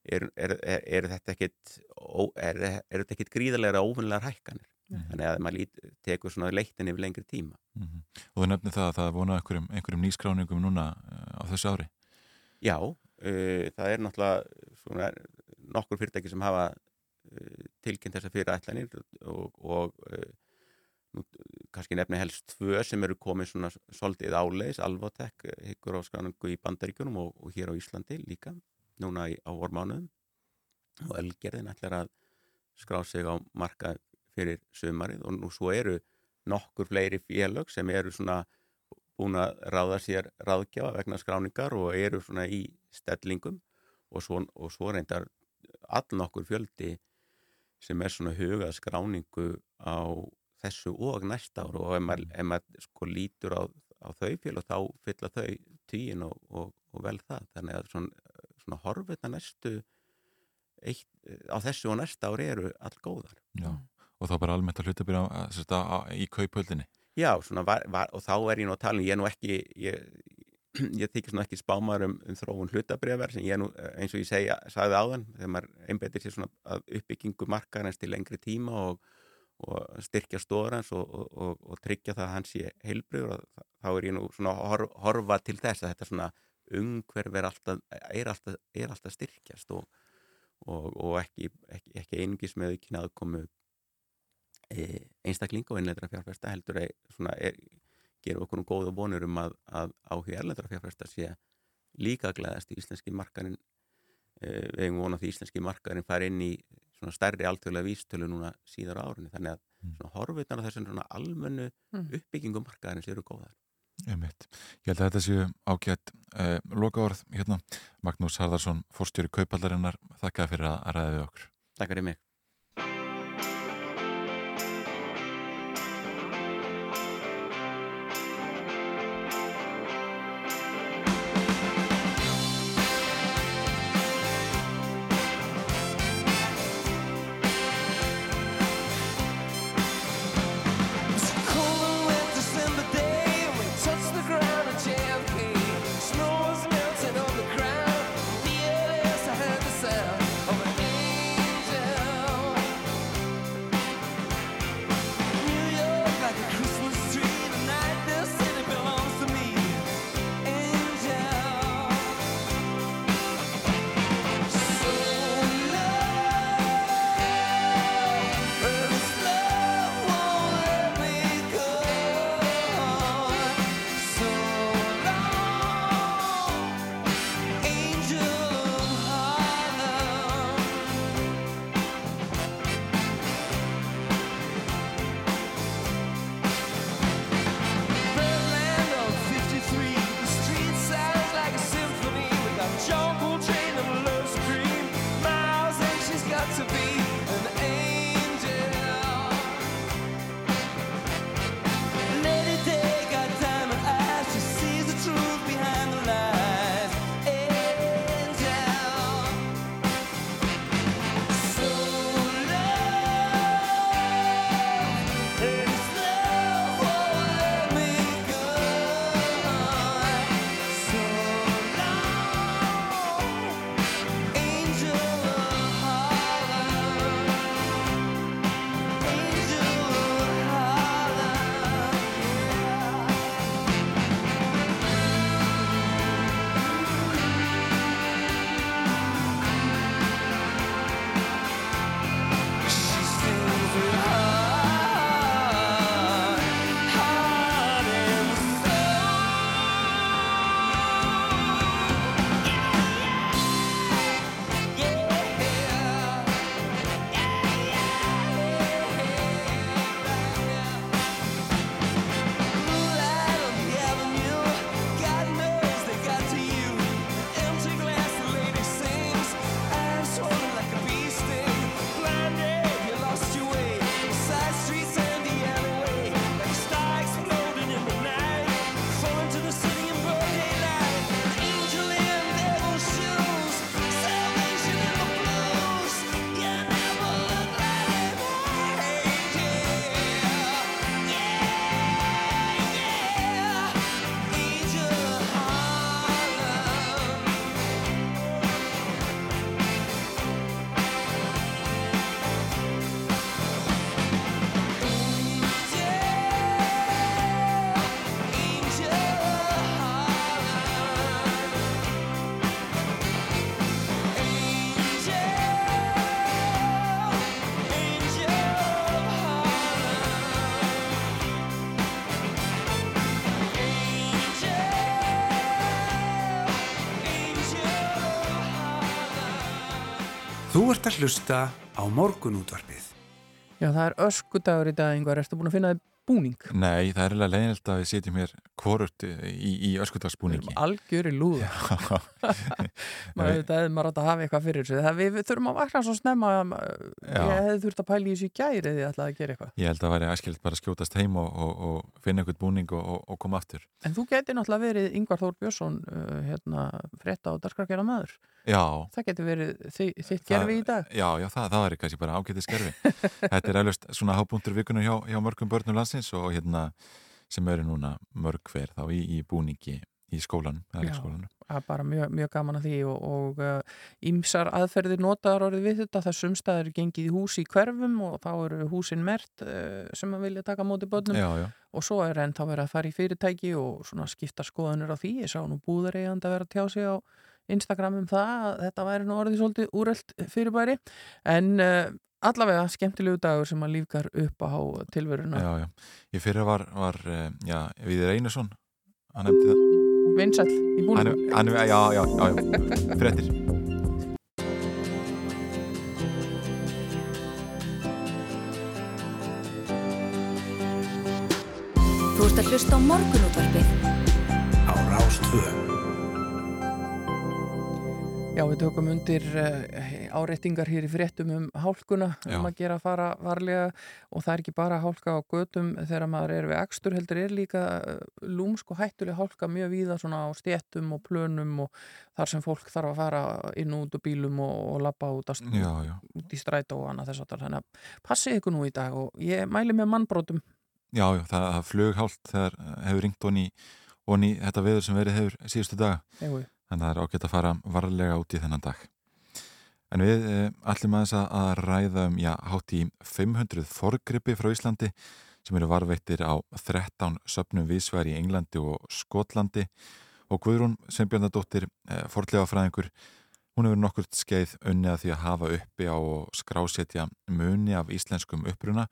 er, er, er, þetta ekkit ó- þetta ekkit gríðarlega óvunlegar hækkanir? Þannig að maður lít, tekur svona leiktin yfir lengri tíma. Mhm. Og þú nefnir það að það er vonað einhverjum, einhverjum nýskráningum núna uh, á þessu ári. Já, uh, það er náttúrulega svona, nokkur fyrirtæki sem hafa uh, tilkynnt þessa fyrirætlanir og, og uh, nú, kannski nefni helst tvö sem eru komið svona svolítið áleis, Alvotek hyggur á skráningu í Bandaríkjunum og, og hér á Íslandi líka, núna í, á vormánuðum og Elgerðin ætlar að skrá sig á markað fyrir sumarið og nú svo eru nokkur fleiri félög sem eru svona búin að ráða sér ráðgjafa vegna skráningar og eru svona í stellingum og svo, og svo reyndar all nokkur fjöldi sem er svona hugað skráningu á þessu og næsta ár og ef maður, ef maður sko lítur á, á þau félög þá fylla þau tíin og, og, og vel það. Þannig að svona, svona horfið næstu eitt, á þessu og næsta ár eru all góðar Já. Og þá bara almennt að hlutabýra í kaupöldinni. Já, svona var, var, og þá er ég nú að tala, um- ég er nú ekki, ég, ég þykir svona ekki spámar um, um þróun hlutabrifar sem ég nú, eins og ég segja, sagði áðan, þegar maður einbetir sér svona að uppbyggingu markaðarins til lengri tíma og, og styrkja stórans og, og, og, og tryggja það að hann sé heilbriður og þá er ég nú svona að hor, horfa til þess að þetta svona umhverf er alltaf, er alltaf, er alltaf styrkjast og, og ekki, ekki, ekki einungis með ekki aðkomu e, einstaklinga og innleitra fjárfesta heldur að svona er, gera okkur um góða vonur um að, að áhuga erlendra fjárfesta sé líka glæðast í íslenski markarin e, við hefum vonað því íslenski markarin fari inn í svona stærri alþjóðlega vístölu núna síðar á árunni þannig að svona horfiðnar á þessum svona almennu Mm. uppbyggingum markarin séu góðar Einmitt. Ég held að þetta séu ágætt uh, loka orð hérna. Magnús Harðarsson, fórstjóri kaupallarinnar, þakka fyrir að ræða við okkur. Takk fyrir mig. Ert að hlusta á morgunútvarpið. Já, það er öskudagur í dag, yngvar. Ertu búin að finna þið búning? Nei, það er eiginlega leiðinlega að við sitjum hér hvorurt í, í öskudagsbúningi. Algjör í lúða. maður maður átt að hafa eitthvað fyrir þessu. Það við, við þurfum að vakna svo snemma að ég hefði þurft að pæla í þessu í gæri eða ég ætlaði að gera eitthvað. Ég held að það væri æskilt bara að skjótast heim og, og, og finna einhvern búning og, og, og koma aftur. En þú geti náttúrulega verið Yngvar Þór Björnsson uh, hérna, Já. Það geti verið þi, þitt gerfi í dag. Já, já, það, það er kannski bara ágætið skerfi. Þetta er eflaust svona hábúntur vikunar hjá, hjá mörgum börnum landsins og hérna sem eru núna mörg hver þá í, í búningi í skólanum, eða Já. Það er bara mjög, mjög gaman að því og, og uh, ímsar aðferðir notaðar orðið við þetta þessum staðar er gengið í hús í hverfum og þá eru húsin mert uh, sem að vilja taka móti börnum Já, já. og svo er enn þá verið að fara í fyrirtæki og svona skipta skoðanir á því ég sá nú búðareigand að vera að tjá sig á Instagram um það að þetta væri nú orðið svolítið úrelt fyrirbæri en uh, allavega skemmtilegu dagur sem að lífgar upp á tilveruna Já, já. Ég fyrir var, var eh, já, Viðir Einarsson, hann nefndi það. Vinsæll í Hann, búinu hann, já, já, já, já, fréttir. Þú ert að hlusta á morgunútvarpið Á Rástvö. Já, við tökum undir uh, áreitingar hér í fréttum um hálkuna Já. um að gera að fara varlega og það er ekki bara hálka á götum þegar maður er við ekstur heldur er líka uh, lúmsk og hættuleg hálka mjög víða svona á stéttum og plönum og þar sem fólk þarf að fara inn út úr bílum og, og labba út, út í strætó og annað þess að þannig að passið ykkur nú í dag og ég mæli með mannbrotum Já, já, það, það flughált þegar eh, hefur ringt onni, onni þetta veður sem verið hefur síðustu daga. Jú. Að það er ágætt að fara varlega út í þennan dag. En við eh, ætlum aðeins að, ræða um, já, hátt í 500 forgrippi frá Íslandi sem eru varveittir á 13 söpnum vísværi í Englandi og Skotlandi og Guðrún Sveinbjörnadóttir, eh, forlega fræðingur, hún hefur nokkurt skeið unni að því að hafa uppi á og skrásetja muni af íslenskum uppruna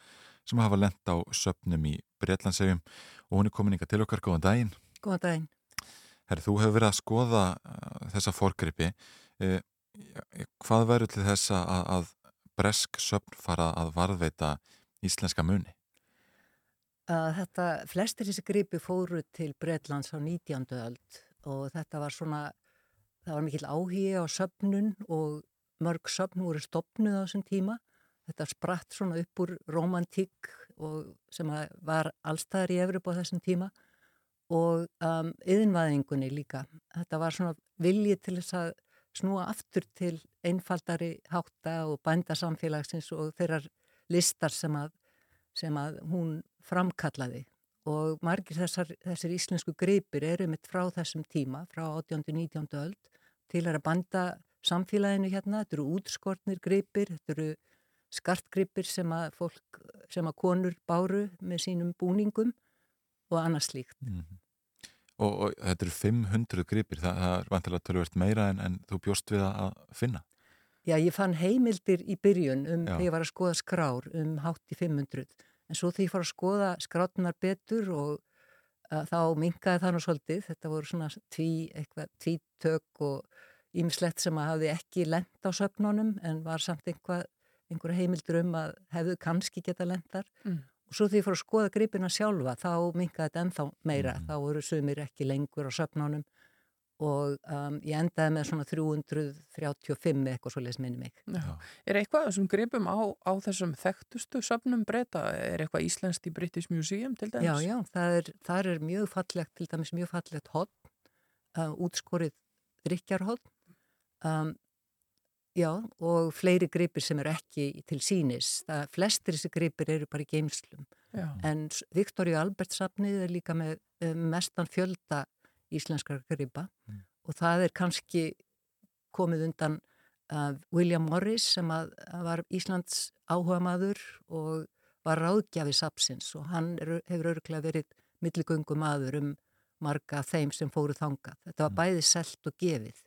sem hafa lent á söpnum í Breitlandsegjum og hún er komin ykkar til okkar, góðan daginn. Góðan daginn. Herri, þú hefur verið að skoða uh, þessa forgripi. Uh, hvað verður til þess að, að bresk söpn fara að varðveita íslenska muni? Þetta, flestir þessi gripi fóru til Breitlands á 19. öld og þetta var svona, það var mikill áhugi á söpnun og mörg söpn voru stopnuð á þessum tíma. Þetta spratt svona upp úr romantík sem var allstæðar í Evropa á þessum tíma og um, yðinvæðingunni líka. Þetta var svona vilji til þess að snúa aftur til einfaldari hátta og bændasamfélagsins og þeirrar listar sem að, sem að hún framkallaði og margir þessar, þessir íslensku greipir eru mitt frá þessum tíma, frá 18. og 19. öld til að banda samfélaginu hérna, þetta eru útskortnir greipir, þetta eru skartgripir sem að fólk, sem að konur báru með sínum búningum og annars slíkt. Mm. Og, og þetta eru 500 gripir, það, það er vantilega tölvert meira en, en þú bjóst við að finna. Já, ég fann heimildir í byrjun um þegar ég var að skoða skrár um hátt í 500 en svo þegar ég fór að skoða skrátunar betur og uh, þá minkaði það nú svolítið, þetta voru svona tví, eitthvað, tvítök og ýmislegt sem að hafði ekki lent á söfnunum en var samt einhvað, einhverja heimildur um að hefðu kannski geta lentar Mm. Og svo þegar ég fór að skoða gripina sjálfa þá minkaði þetta ennþá meira, Mm. þá voru sumir ekki lengur á söfnunum og um, ég endaði með svona 335 eitthvað svo les minni mig. Já. Er eitthvað sem gripum á, á þessum þekktustu söfnum breyta? Er eitthvað íslenskt í British Museum til dæmis? Já, já, það er, það er mjög fallegt, til dæmis mjög fallegt hodn, uh, útskorið drikjarhodn, um, já, og fleiri gripir sem eru ekki til sínis. Það, flestir þessi gripir eru bara í geimslum. Já. En Viktoríu Albert safnið er líka með mestan fjölda íslenskar gripa og það er kannski komið undan uh, William Morris sem að, að var Íslands áhuga maður og var ráðgjafi sapsins og hann er, hefur örglega verið milligöngu maður um marga þeim sem fóru þangað. Þetta var bæði selt og gefið.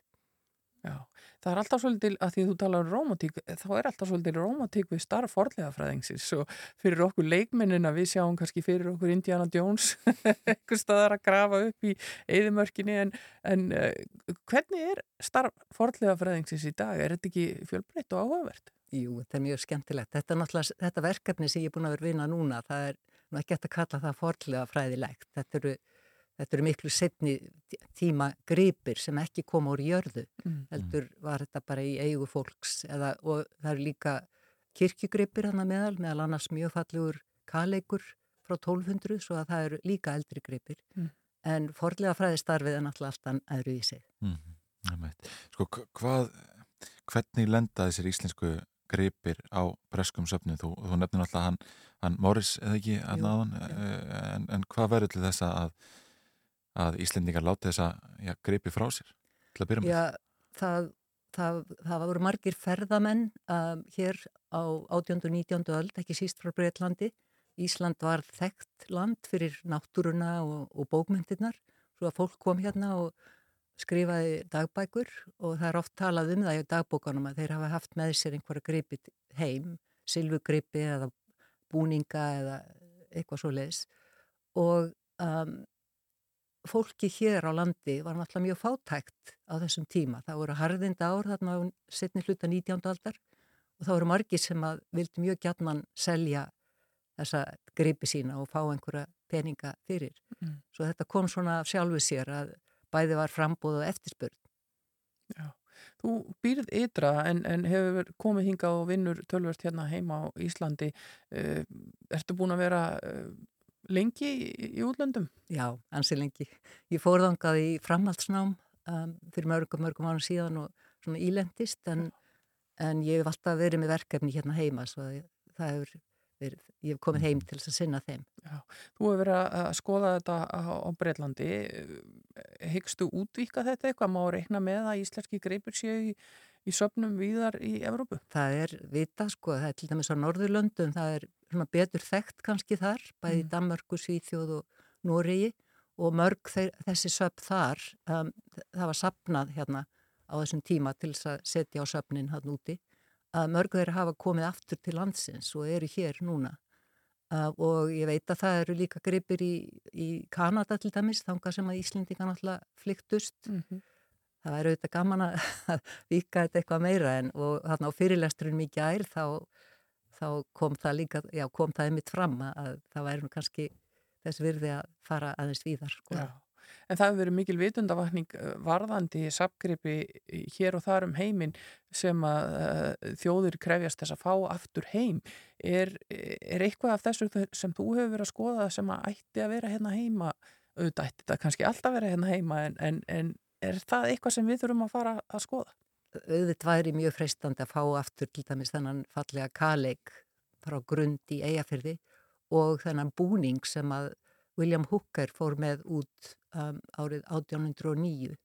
Já, það er alltaf svolítil, að því þú talar um rómatík, þá er alltaf svolítil rómatík við starf forlegafræðingsins og fyrir okkur leikmennina við sjáum kannski fyrir okkur Indiana Jones einhver staðar að grafa upp í eðimörkinni en, en uh, hvernig er starf forlegafræðingsins í dag? Er þetta ekki fjölbreytt og áhugavert? Jú, þetta er mjög skemmtilegt. Þetta þetta verkefni sem ég er búin að vera vinna núna, það er ekki hægt að kalla það forlega fræðilegt. Þetta eru, þetta eru miklu setni tíma gripir sem ekki koma úr jörðu. Mm. Heldur var þetta bara í eigu fólks eða, og það eru líka kirkjugripir hann að meðal, meðal annars mjög fallegur kaleikur frá 1200 svo að það eru líka eldri gripir. Mm. En forlega fræðistarfið er náttúrulega alltaf öðru í sig. Mm. Sko, hva- hvað, hvernig lenda þessir íslensku gripir á breskum söfnum? Þú, þú nefnir alltaf hann, hann Morris eða ekki að náðan, en, en hvað verður til þess að, að Íslendingar láti þessa já, gripi frá sér til að byrja með? Já, það, það, það voru margir ferðamenn um, hér á 18. og 19. öld, ekki síst frá Breitlandi. Ísland var þekkt land fyrir náttúruna og, og bókmyndirnar, svo að fólk kom hérna og skrifaði dagbækur og það er oft talað um það í dagbókanum að þeir hafa haft með sér einhverja gripi heim, silfugripi eða búninga eða eitthvað svo leiðis og um, fólki hér á landi var náttúrulega mjög fátækt á þessum tíma. Það voru harðinda ár þarna á setni hluta 19. aldar og það voru margir sem að vildi mjög gætman selja þessa gripi sína og fá einhverja peninga fyrir. Mm. Svo þetta kom svona sjálfu sér að bæði var frambúð og eftirspurn. Já. Þú býrð ytra en, en hefur komið hinga og vinnur tölvert hérna heima á Íslandi. Uh, ertu búin að vera uh, lengi í, í útlöndum? Já, ansi lengi. Ég fór þangað í framhaldsnám um, fyrir mörgum, mörgum árum síðan og svona ílendist en, en ég hef alltaf verið með verkefni hérna heima svo að það hefur verið, ég hef komið heim til þess að sinna þeim. Já, þú hefur verið að skoða þetta á, á Breitlandi. Hyggstu útvíka þetta eitthvað? Má reikna með að íslenski greipur séu í, í söpnum víðar í Evrópu? Það er vita sko, það er til dæmis á Norðurlöndum, það er betur þekkt kannski þar, bæði í Danmörku, Svíþjóð og Noregi og mörg þeir, þessi söp þar, um, það var sapnað hérna á þessum tíma til þess að setja á söpnin hann úti, að mörg þeir hafa komið aftur til landsins og eru hér núna. Uh, og ég veit að það eru líka gripir í, í Kanada til dæmis, þanga sem að Íslendinga náttúrulega flyktust. Mm -hmm. Það væri auðvitað gaman að vika þetta eitthvað meira en og þarna á fyrirlesturinn mikið ær þá, þá kom það líka, já kom það einmitt fram að það væri nú kannski þess virði að fara aðeins víðar. Sko. Já. En það hefur verið mikil vitundavakning varðandi sapgripi hér og þar um heiminn sem að uh, þjóður krefjast þess að fá aftur heim. Er, er eitthvað af þessu sem þú hefur verið að skoða sem að ætti að vera hérna heima? Auðvitað ætti þetta kannski alltaf að vera hérna heima en, en, en er það eitthvað sem við þurfum að fara að skoða? Auðvitað væri mjög freistandi að fá aftur til dæmis þennan fallega kaleik frá grund í eigafyrði og þennan búning sem að William Hooker fór með út um, árið 1809.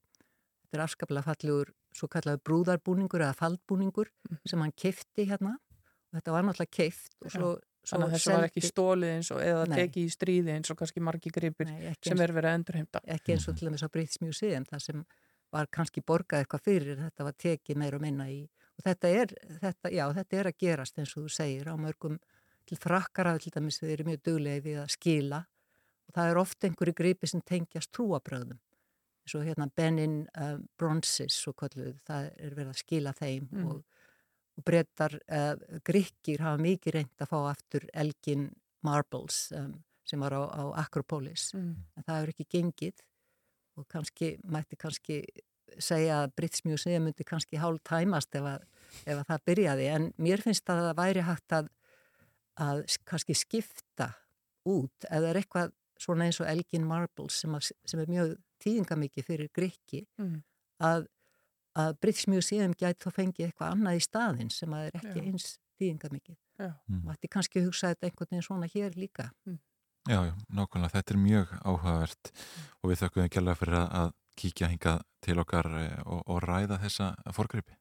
Þetta er afskaplega fallegur svo kallaður brúðarbúningur eða faldbúningur Mhm. sem hann kifti hérna og þetta var náttúrulega kift og svo, svo Þannig að þessu var ekki stólið eins og eða tekið í stríði eins og kannski margi gripir sem er verið að endurheimta. ekki eins og til dæmis á British Museum það sem var kannski borgað eitthvað fyrir þetta var tekið meira og minna í og þetta er, þetta, já, þetta er að gerast eins og þú segir á mörgum til frakkara til dæmis þeir eru mjög duglega við að skila og það er oft einhverju gripi sem tengjast trúabröðum eins og hérna Benin uh, Bronzes svo kalluð, það er verið að skila þeim Mm. og, og brettar uh, gríkir hafa mikið reynd að fá aftur Elgin Marbles um, sem var á, á Akropolis Mm. en það hefur ekki gengið og kannski, mætti kannski segja að British Museum myndi kannski hálf tæmast ef að, ef að það byrjaði en mér finnst að það væri hægt að, að kannski skipta út eða er eitthvað svona eins og Elgin Marbles sem, að, sem er mjög tíðingamikið fyrir Grikki Mm. að, að British Museum gæti þá fengið eitthvað annað í staðinn sem að er ekki Já. eins tíðingamikið. Já. Mætti kannski hugsa þetta einhvern veginn svona hér líka. Já, já, nákvæmlega, þetta er mjög áhugavert og við þökkum við kjærlega fyrir að, að kíkja hingað til okkar eh, og, og ræða þessa forgripi.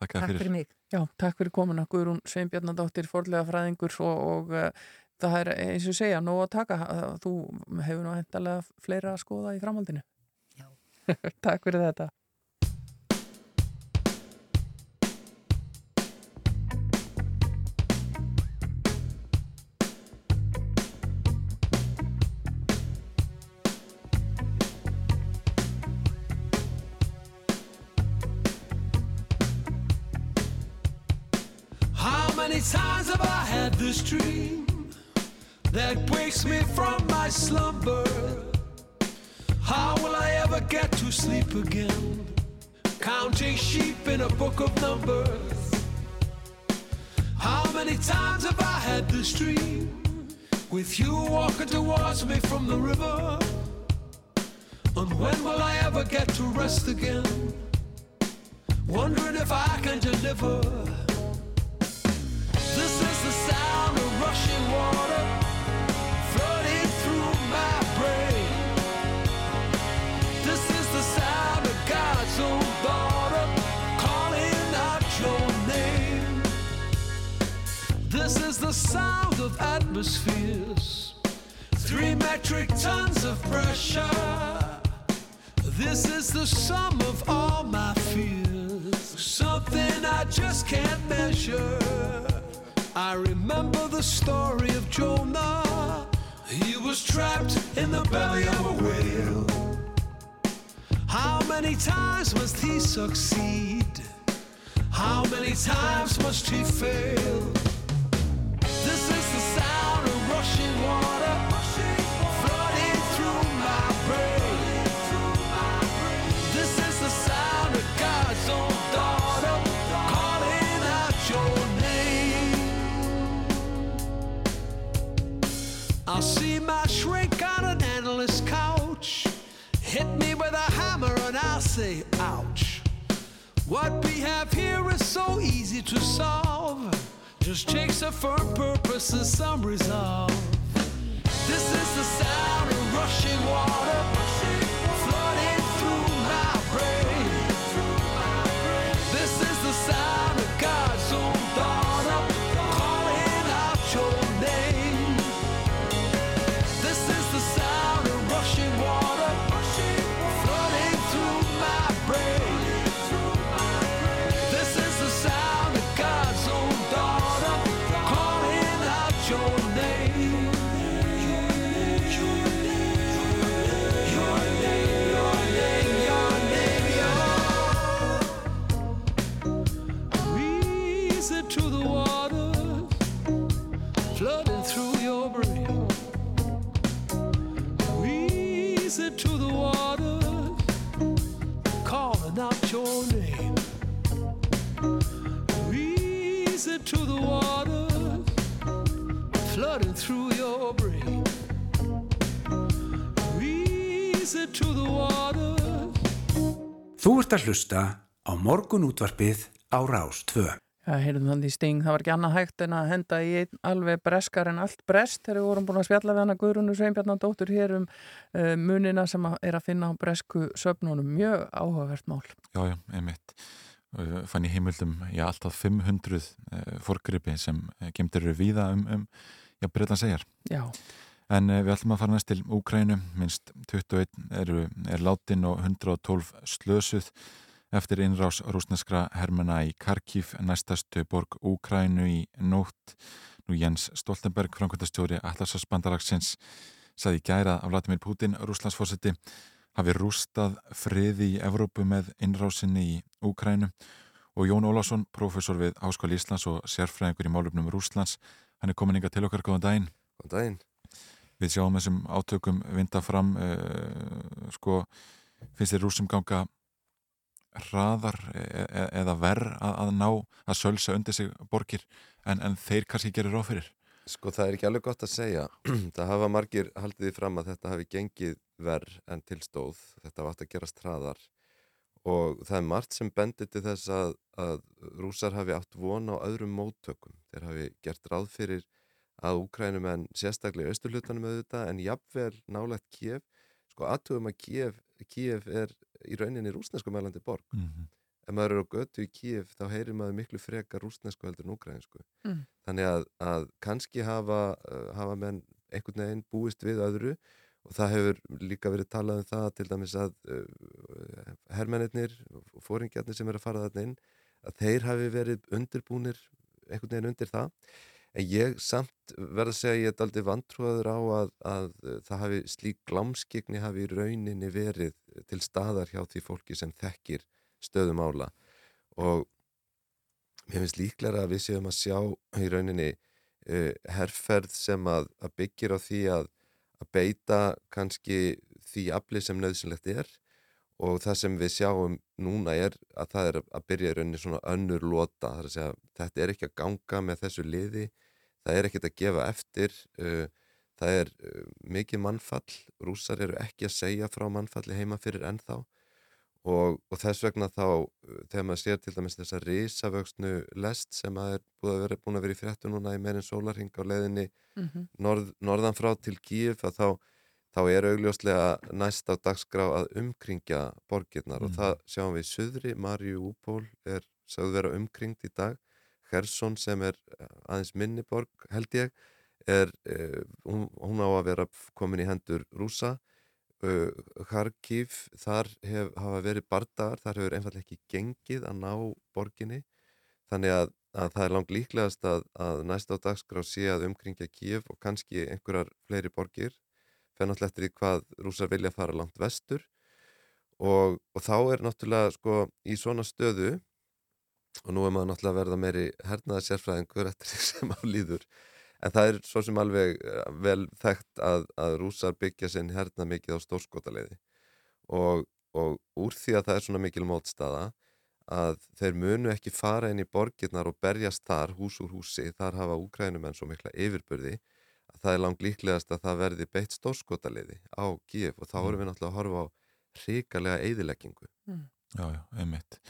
Þakka Takk fyrir. fyrir mig. Já, takk fyrir komuna Guðrún Sveinbjarnadóttir, forlega fræðingur og, og uh, það er eins og segja nóg að taka, þú hefur nú hendalega fleira að skoða í framhaldinu. Já. takk fyrir þetta. This dream that wakes me from my slumber? How will I ever get to sleep again? Counting sheep in a book of numbers. How many times have I had this dream with you walking towards me from the river? And when will I ever get to rest again? Wondering if I can deliver. The sound of atmospheres, three metric tons of pressure. This is the sum of all my fears, something I just can't measure. I remember the story of Jonah. He was trapped in the belly of a whale. How many times must he succeed? How many times must he fail? This is the sound of rushing water easy to solve. Just takes a firm purpose and some resolve. Þú ert að hlusta á morgunútvarpið á Rás 2. Já, heyrðum þannig sting, það var ekki annað hægt en að henda í einn alveg breskar en allt brest þegar við vorum búin að spjalla við hana Guðrunu Sveinbjarnadóttur hér um uh, munina sem er að finna á bresku söfnunum. Mjög áhugavert mál. Já, já, einmitt. Uh, fann í heimildum, já, alltaf 500 uh, forgripi sem uh, gemdir eru víða um, um já, breytan segjar. Já. En uh, við ætlum að fara næst til Úkrænu, minnst 21 eru, er látin og 112 slösuð eftir innrás rúsneskra hermana í Karkív, næstastu borg Úkrænu í nótt. Nú Jens Stoltenberg, framkvæmtastjóri Allarsvarsbandalagsins, saði gæra af Vladimir Putin, rúslandsfósiti, hafi rústað friði í Evrópu með innrásinni í Úkrænu og Jón Ólásson, profesor við Háskóli Íslands og sérfræðingur í málumnum Rúslands, hann er komin inga til okkar, góðan daginn. Góðan daginn. Við sjáum þessum átökum vinda fram, uh, sko, finnst þér rúsum ganga hraðar e e eða verð að, að ná að sölsa undir sig borgir en, en þeir kannski gerir ráð fyrir? Sko það er ekki alveg gott að segja. það hafa margir haldið í fram að þetta hafi gengið verð en tilstóð. Þetta vart að gerast hraðar og það er margt sem bendir til þess að, að rúsar hafi átt von á öðrum móttökum. Þeir hafi gert ráð fyrir að Úkrænum en sérstaklega austurlutanum auðvitað en jafnvel nálegt Kiev. Sko aðtugum að Kiev, Kiev er í rauninni rúsnesku mælandi borg. Mm -hmm. Ef maður eru á götu í Kiev þá heyrir maður miklu frekar rúsnesku heldur en úgrænsku. Mm. Þannig að, að kannski hafa, uh, hafa menn einhvern veginn búist við öðru og það hefur líka verið talað um það til dæmis að uh, hermennir og fóringjarnir sem eru að fara þarna inn að þeir hafi verið undirbúnir einhvern veginn undir það en ég samt verð að segja ég er aldrei vantrúaður á að, að það hafi slík glámskigni hafi í rauninni verið til staðar hjá því fólki sem þekkir stöðum ála og mér finnst líklega að við séum að sjá í rauninni uh, herrferð sem að, að byggir á því að, að beita kannski því afli sem nöðsynlegt er. Og það sem við sjáum núna er að það er að byrja í rauninni svona önnur lota, það er að segja þetta er ekki að ganga með þessu liði það er ekkert að gefa eftir uh, það er uh, mikið mannfall. Rúsar eru ekki að segja frá mannfalli heima fyrir ennþá. Og, og þess vegna þá uh, þegar maður sér til dæmis þessa risavöxnu lest sem að er búin að vera, búin að vera í fréttu núna í meirinn sólarhing á leiðinni Mhm. norð, norðan frá til Kíf að þá, þá er augljóslega næst á dagskrá að umkringja borgirnar. Og Mhm. það sjáum við í Suðri, Marju Úpól er sagðu vera umkringt í dag Hersson sem er eh, aðeins minni borg held ég er, uh, hún, hún á að vera komin í hendur rúsa uh, Kharkiv þar hef, hafa verið bardagar þar hefur einfallega ekki gengið að ná borginni. Þannig að, að það er langt líklegast að, að næst á dagskrá sé að umkringja Kíf og kannski einhverjar fleiri borgir. Eftir því hvað rúsar vilja fara langt vestur. Og, og þá er náttúrulega sko í svona stöðu og nú er maður náttúrulega að verða meiri hernaða sérfræðingur eftir því sem á líður. En það er svo sem alveg eh, vel þekkt að, að rúsar byggja sinn herna mikið á stórskotaleiði og, og úr því að það er svona mikil mótstaða að þeir munu ekki fara inn í borgirnar og berjast þar hús úr húsi, þar hafa úkrænumenn svo mikla yfirbyrði að það er langt líklegast að það verði beitt stórskotaleiði á Kíf og þá erum við náttúrulega að horfa á hrikalega eyðileggingu. Já, já, einmitt.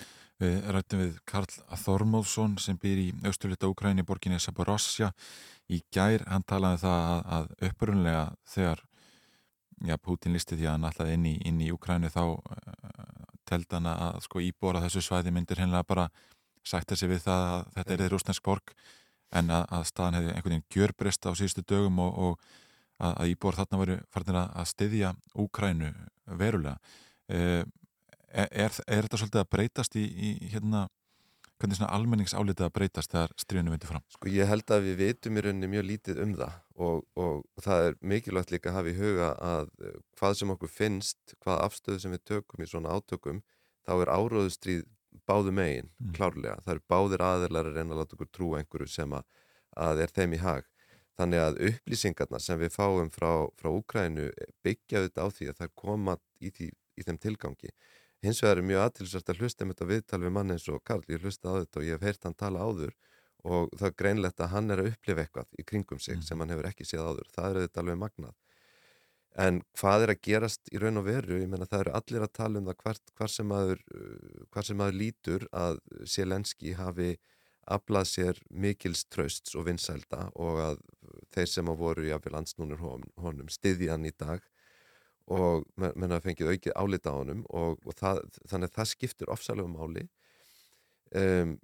Við rættum við Karl Þormóðsson sem býr í austurlita Úkræni borginni Saborossja í gær. Hann talaði um það að, upprunlega þegar já, Putin listi því að hann allaði inn í, inn í Úkræni þá uh, teldi hann að sko íbúar á þessu svæði myndir hennilega bara sætta sig við það að þetta er þeir rúsnesk borg en að, að staðan hefði einhvern veginn gjörbreyst á síðustu dögum og, og að, að íbúar þarna voru farinir að, að styðja Úkrænu verulega. Uh, er, er, er þetta svolítið að breytast í, í hérna, hvernig svona almenningsálitið að breytast þegar stríðinu vindur fram? Sko ég held að við vitum í rauninni mjög lítið um það og, og það er mikilvægt líka að hafa í huga að eh, hvað sem okkur finnst, hvað afstöðu sem við tökum í svona átökum, þá er áróðustríð báðu megin, Mm. klárlega. Það eru báðir aðilar að reyna að láta okkur trúa einhverju sem að, að er þeim í hag. Þannig að upplýsingarna sem við fáum frá, frá Úkrænu byggja þetta á því að það koma í, því, í þeim tilgangi. Hins vegar er mjög aðtilsvært að hlusta um þetta viðtal við mann eins og Karl, ég hlusta á þetta og ég hef heyrt hann tala áður og það er greinlegt að hann er að upplifa eitthvað í kringum sig sem hann hefur ekki séð áður. Það er þetta alveg magnað. En hvað er að gerast í raun og veru? Ég menna það eru allir að tala um það hvar, hvar, sem, maður, uh, hvar sem maður lítur að Selenski hafi aflað sér mikils trösts og vinsælda og að þeir sem að voru jáfnvel ansnúnir honum, honum styði hann í dag og menna fengið aukið álita á honum og, og það, þannig að það skiptir ofsalega máli um,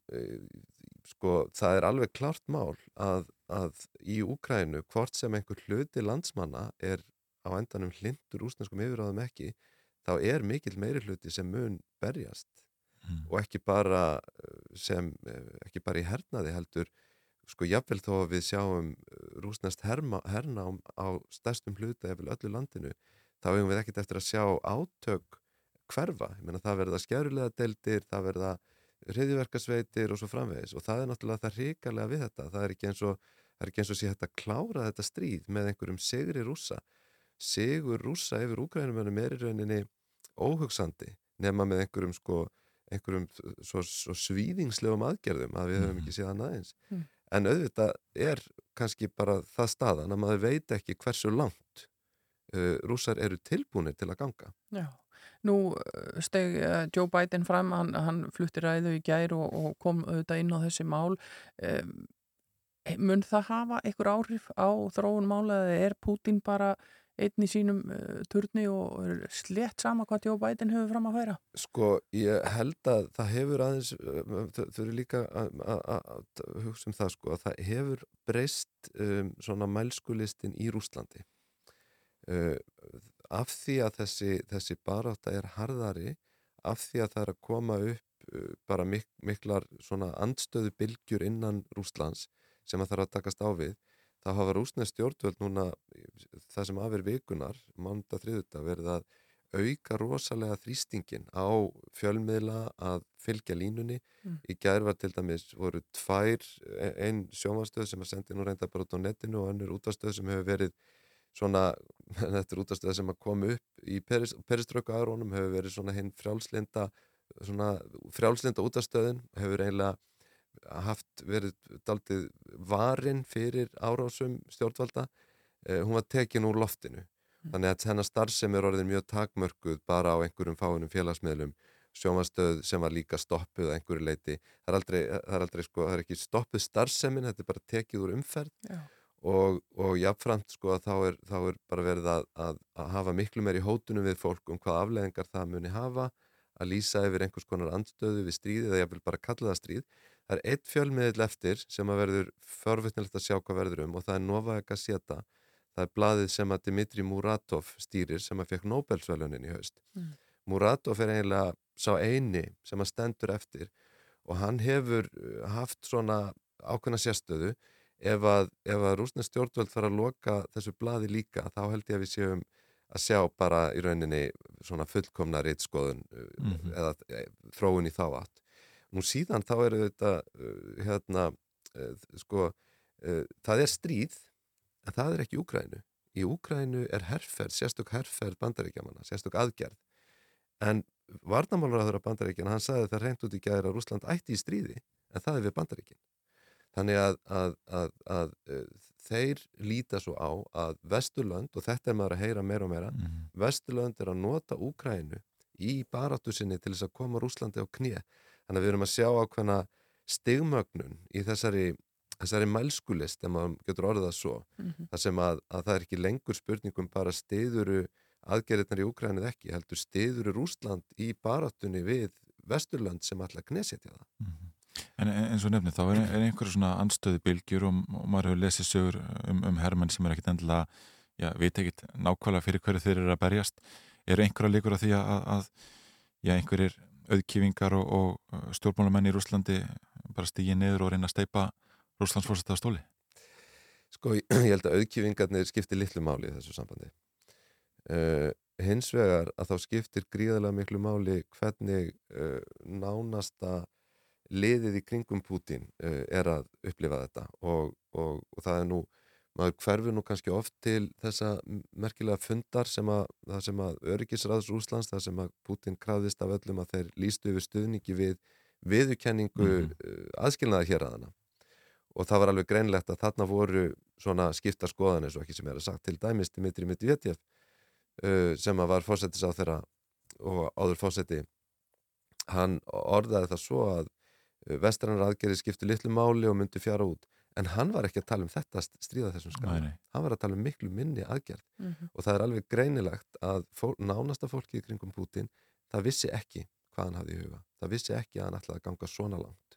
sko það er alveg klart mál að, að í Úkrænu hvort sem einhver hluti landsmanna er á endanum hlindur úsneskum yfiráðum ekki þá er mikill meiri hluti sem mun berjast Mm. og ekki bara eh, sem, eh, ekki bara í hernaði heldur sko jafnvel þó að við sjáum rúsnest hernám á stærstum hluta eða öllu landinu þá hefum við ekkert eftir að sjá átök hverfa, ég meina það verða skjærulega deldir, það verða hriðiverkasveitir og svo framvegis. Og það er náttúrulega það ríkarlega við þetta, það er ekki eins og það er ekki eins og sé þetta klára þetta stríð með einhverjum sigri rúsa sigur rúsa yfir úgrænumönum er í rauninni óhugsandi nema með einhverjum sko einhverjum svo, svo svíðingslegum aðgerðum að við höfum ekki séð annað eins. Mm. en auðvitað er kannski bara það staðan að maður veit ekki hversu langt uh, rússar eru tilbúinir til að ganga Já, nú uh, steg uh, Joe Biden fram, hann, hann flutti ræðu í gær og, og kom auðvitað inn á þessi mál. Mun það hafa einhver áhrif á þróun mála eða er Putin bara einn í sínum turni og slett sama hvað Joe Biden hefur fram að færa? Sko, ég held að það hefur aðeins, þau eru líka að hugsa um það sko, að það hefur breyst um, svona mælskulistin í Rúslandi. Uh, af því að þessi, þessi barátta er harðari, af því að það er að koma upp uh, bara mik miklar svona andstöðu bylgjur innan Rúslands sem að það er að takast á við, þá hafa rúsnesk stjórnvöld núna það sem afir vikunar, mánda þriðuta, verið að auka rosalega þrýstingin á fjölmiðla að fylgja línunni. Mm. Í gær var til dæmis voru tvær, e- ein sjónvarstöð sem að sendi nú reynda bara út á netinu og önnur útastöð sem hefur verið svona, þetta er útastöð sem að koma upp í peris, periströku aðrónum hefur verið svona hinn frjálslinda svona frjálslinda útastöðin hefur eiginlega haft verið daldið varin fyrir árásum stjórnvalda. Eh, hún var tekin úr loftinu. Þannig að hennar starfsemi er orðin mjög takmörkuð bara á einhverjum fáinum félagsmiðlum. Sjómanstöð sem var líka stoppuð að einhverju leiti, það er aldrei, það er aldrei sko, það er ekki stoppuð starfsemin, þetta er bara tekið úr umferð. Já. Og, og jáfnframt sko að þá er, þá er bara verið að, að, að hafa miklu meir í hótunum við fólk um hvað afleðingar það muni hafa að lýsa yfir einhvers konar andstöðu við stríði eða ég vil bara kalla það stríð. Það er eitt fjölmiðil eftir sem að verður förvittnilegt að sjá hvað verður um og það er Novaya Gazeta. Það er blaðið sem að Dimitri Muratov stýrir sem að fekk Nobelsvelunin í haust. Mm. Muratov er eiginlega sá eini sem að stendur eftir og hann hefur uh, haft svona ákveðna sérstöðu ef að, að rúsna stjórnvöld fara að loka þessu blaði líka þá held ég að við séum að sjá bara í rauninni svona fullkomna reitskoðun uh, Mhm. eða eh, þróun í þá átt. Nú síðan þá eru þetta uh, hérna uh, sko það er stríð en það er ekki Úkrænu. Í Úkrænu er herrferð, sérstök herrferð bandaríkjamanna, sérstök aðgerð en varnamálur að bandaríkjana, hann sagði það reynd út í gæðir að Rúsland ætti í stríði en það er við bandaríkin þannig að, að, að, að uh, þeir líta svo á að Vesturlönd, og þetta er maður að heyra meira og meira, Mhm. Vesturlönd er að nota Úkrænu í baráttu sinni til þess að koma Rúslandi á knið þannig að við erum að sjá ákveðna stigmögnun í þessari þessari mælskulist, ef maður getur orðið það svo Mhm. þar sem að, að það er ekki lengur spurningum bara stiðuru aðgerðirnar í Úkrænið ekki, heldur stiðuru Rúsland í baráttunni við Vesturland sem ætla að knesetja það. En en- eins og nefnir, þá er, er einhverju svona anstöðu bylgjur og, og maður hefur lesið sögur um, um hermenn sem er ekkit endilega, já, veit ekkit nákvæmlega fyrir hverju þeir eru að berjast. Er einhverja líkur að því að, að já, einhverjir auðkífingar og, og stjórnmálamenn í Rúslandi bara stígi niður og reyna að steipa Rúslandsfórsetta á stóli? Sko, ég held að auðkjöfingarnir skiptir litlu máli í þessu sambandi. Uh, hins vegar að þá skiptir gríðarlega miklu máli hvernig uh, nánasta liðið í kringum Pútín uh, er að upplifa þetta og, og, og það er nú, maður hverfur nú kannski oft til þessa merkilega fundar sem að, það sem að öryggisræðs Rúslands, það sem að Pútín krafðist af öllum að þeir lístu yfir stuðningi við viðurkenningu mm. -hmm. aðskilnaða hér aðana og það var alveg greinlegt að þarna voru svona skipta skoðanir, svo ekki sem er að sagt til dæmis Dimitri Medvedev uh, sem að var fórsetis á þeirra og áður fórseti hann orðaði það svo að vestrannar aðgerði skipti litlu máli og myndi fjara út. En hann var ekki að tala um þetta st- stríða þessum nei. hann var að tala um miklu minni aðgerð. Mhm. og það er alveg greinilegt að fól, nánasta fólki í kringum Putin það vissi ekki hvað hann hafði í huga. Það vissi ekki að hann ætlaði að ganga svona langt.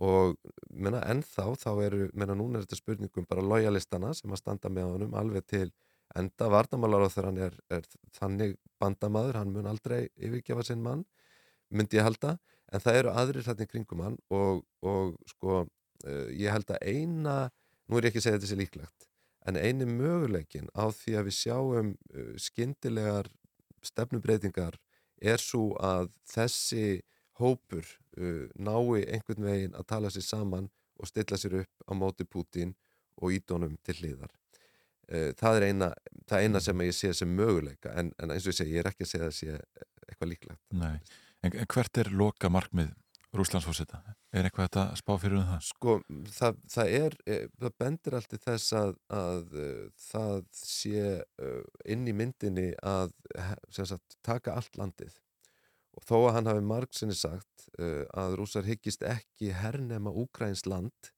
Og menna, ennþá þá eru, menna núna er þetta spurningum bara lojalistana sem að standa með honum alveg til enda. Varnamálar á þegar hann er, er þannig bandamaður, hann mun aldrei yfirgefa sinn mann, myndi ég halda en það eru aðrir í kringum hann og, og sko uh, ég held að eina, nú er ég ekki að segja þetta sé líklegt, en eini möguleikin á því að við sjáum uh, skyndilegar stefnubreitingar er svo að þessi hópur uh, nái einhvern veginn að tala sér saman og stilla sér upp á móti Pútín og ídónum til hliðar. Það er eina, það eina sem ég sé sem möguleika en, en eins og ég segi, ég er ekki að segja að sé eitthvað líklegt. Nei. En, hvert er loka markmið Rúslandsfórseta? Er eitthvað þetta spá fyrir um það? Sko, það, það er, eh, það bendir allt í þess að, að uh, það sé uh, inn í myndinni að sagt, taka allt landið og þó að hann hafi margsinni sagt uh, að rússar hyggist ekki hernema Úkrains land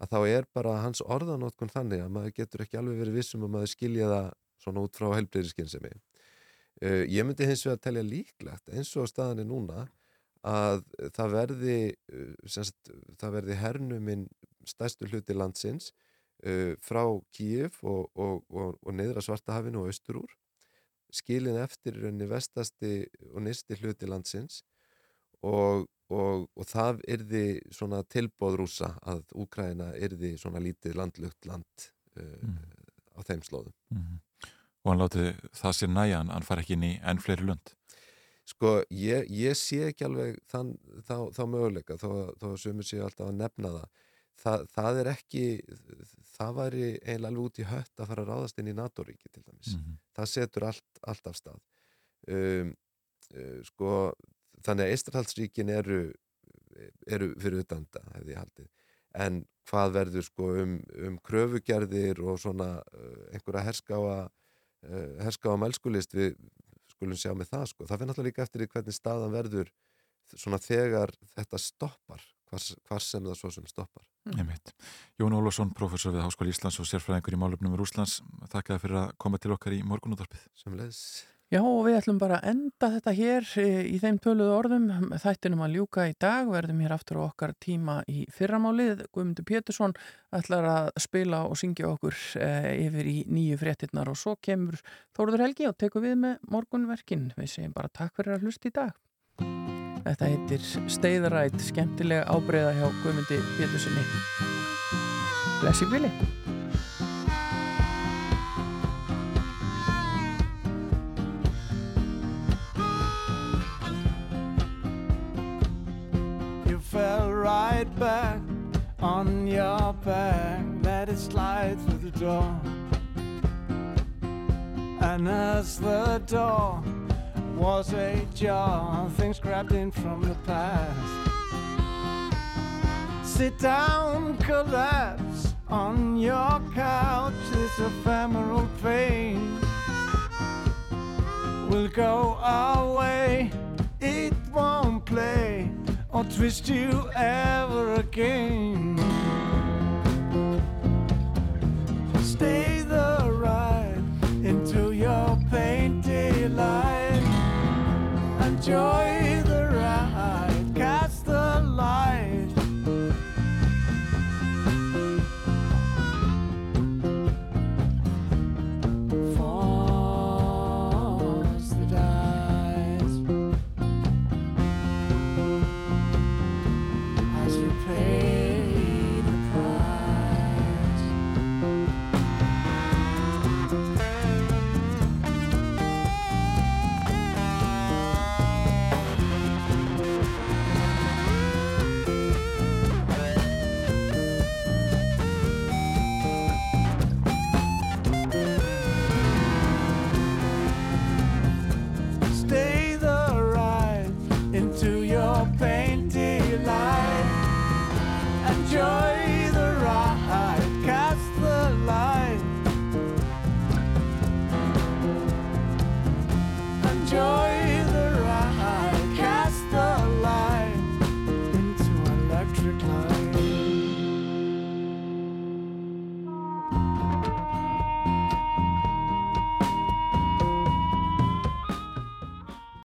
að þá er bara hans orðanótkun þannig að maður getur ekki alveg verið vissum að maður skilja það svona út frá helbriðiskynsemi. Uh, ég myndi hins vegar að telja líklegt eins og staðan er núna að það verði, uh, sagt, það verði hernuminn stærstu hluti landsins uh, frá Kíif og, og, og, og neðra Svartahafinu og austur úr skilin eftir í rauninni vestasti og nýsti hluti landsins og, og, og það yrði svona tilbóð rúsa að Úkraina yrði svona lítið landlugt land uh, Mm. á þeim slóðum. Mhm. Og hann láti það sér næja hann, hann far ekki inn í enn fleiri lönd Sko, ég, ég sé ekki alveg þann, þá, þá möguleika þó, þó að sumur sé alltaf að nefna það. það það er ekki það væri eiginlega alveg út í hött að fara að ráðast inn í NATO-ríki til dæmis Mhm. það setur allt, allt af stað um, uh, sko þannig að Eistarhaldsríkin eru eru fyrir utan þetta hefði ég haldið en hvað verður sko um, um kröfugerðir og svona uh, einhverja herskáa uh, herskáa mælskulist við skulum sjá með það sko. Það fyrir náttúrulega líka eftir því hvernig staðan verður svona þegar þetta stoppar, hvar sem það svo sem stoppar. Einmitt. Jón Ólafsson, professor við Háskóli Íslands og sérfræðingur í málefnum í Rúslands þakkaði fyrir að koma til okkar í morgunúttarpið Sem leðs Já, og við ætlum bara að enda þetta hér eh, í þeim töluðu orðum. Þættinum að ljúka í dag, verðum hér aftur á okkar tíma í fyrramálið. Guðmundur Pétursson ætlar að spila og syngja okkur eh, yfir í nýju fréttinnar og svo kemur Þóruður Helgi og tekur við með morgunverkin. Við segjum bara takk fyrir að hlusta í dag. Þetta heitir Steiðarætt, skemmtilega ábreyða hjá Guðmundi Péturssoni. Blessi Bili. On your back, let it slide through the door. And as the door was ajar, things grabbed in from the past. Sit down, collapse on your couch, this ephemeral pain will go away. It won't play or twist you ever again. Stay the ride into your painted life. Enjoy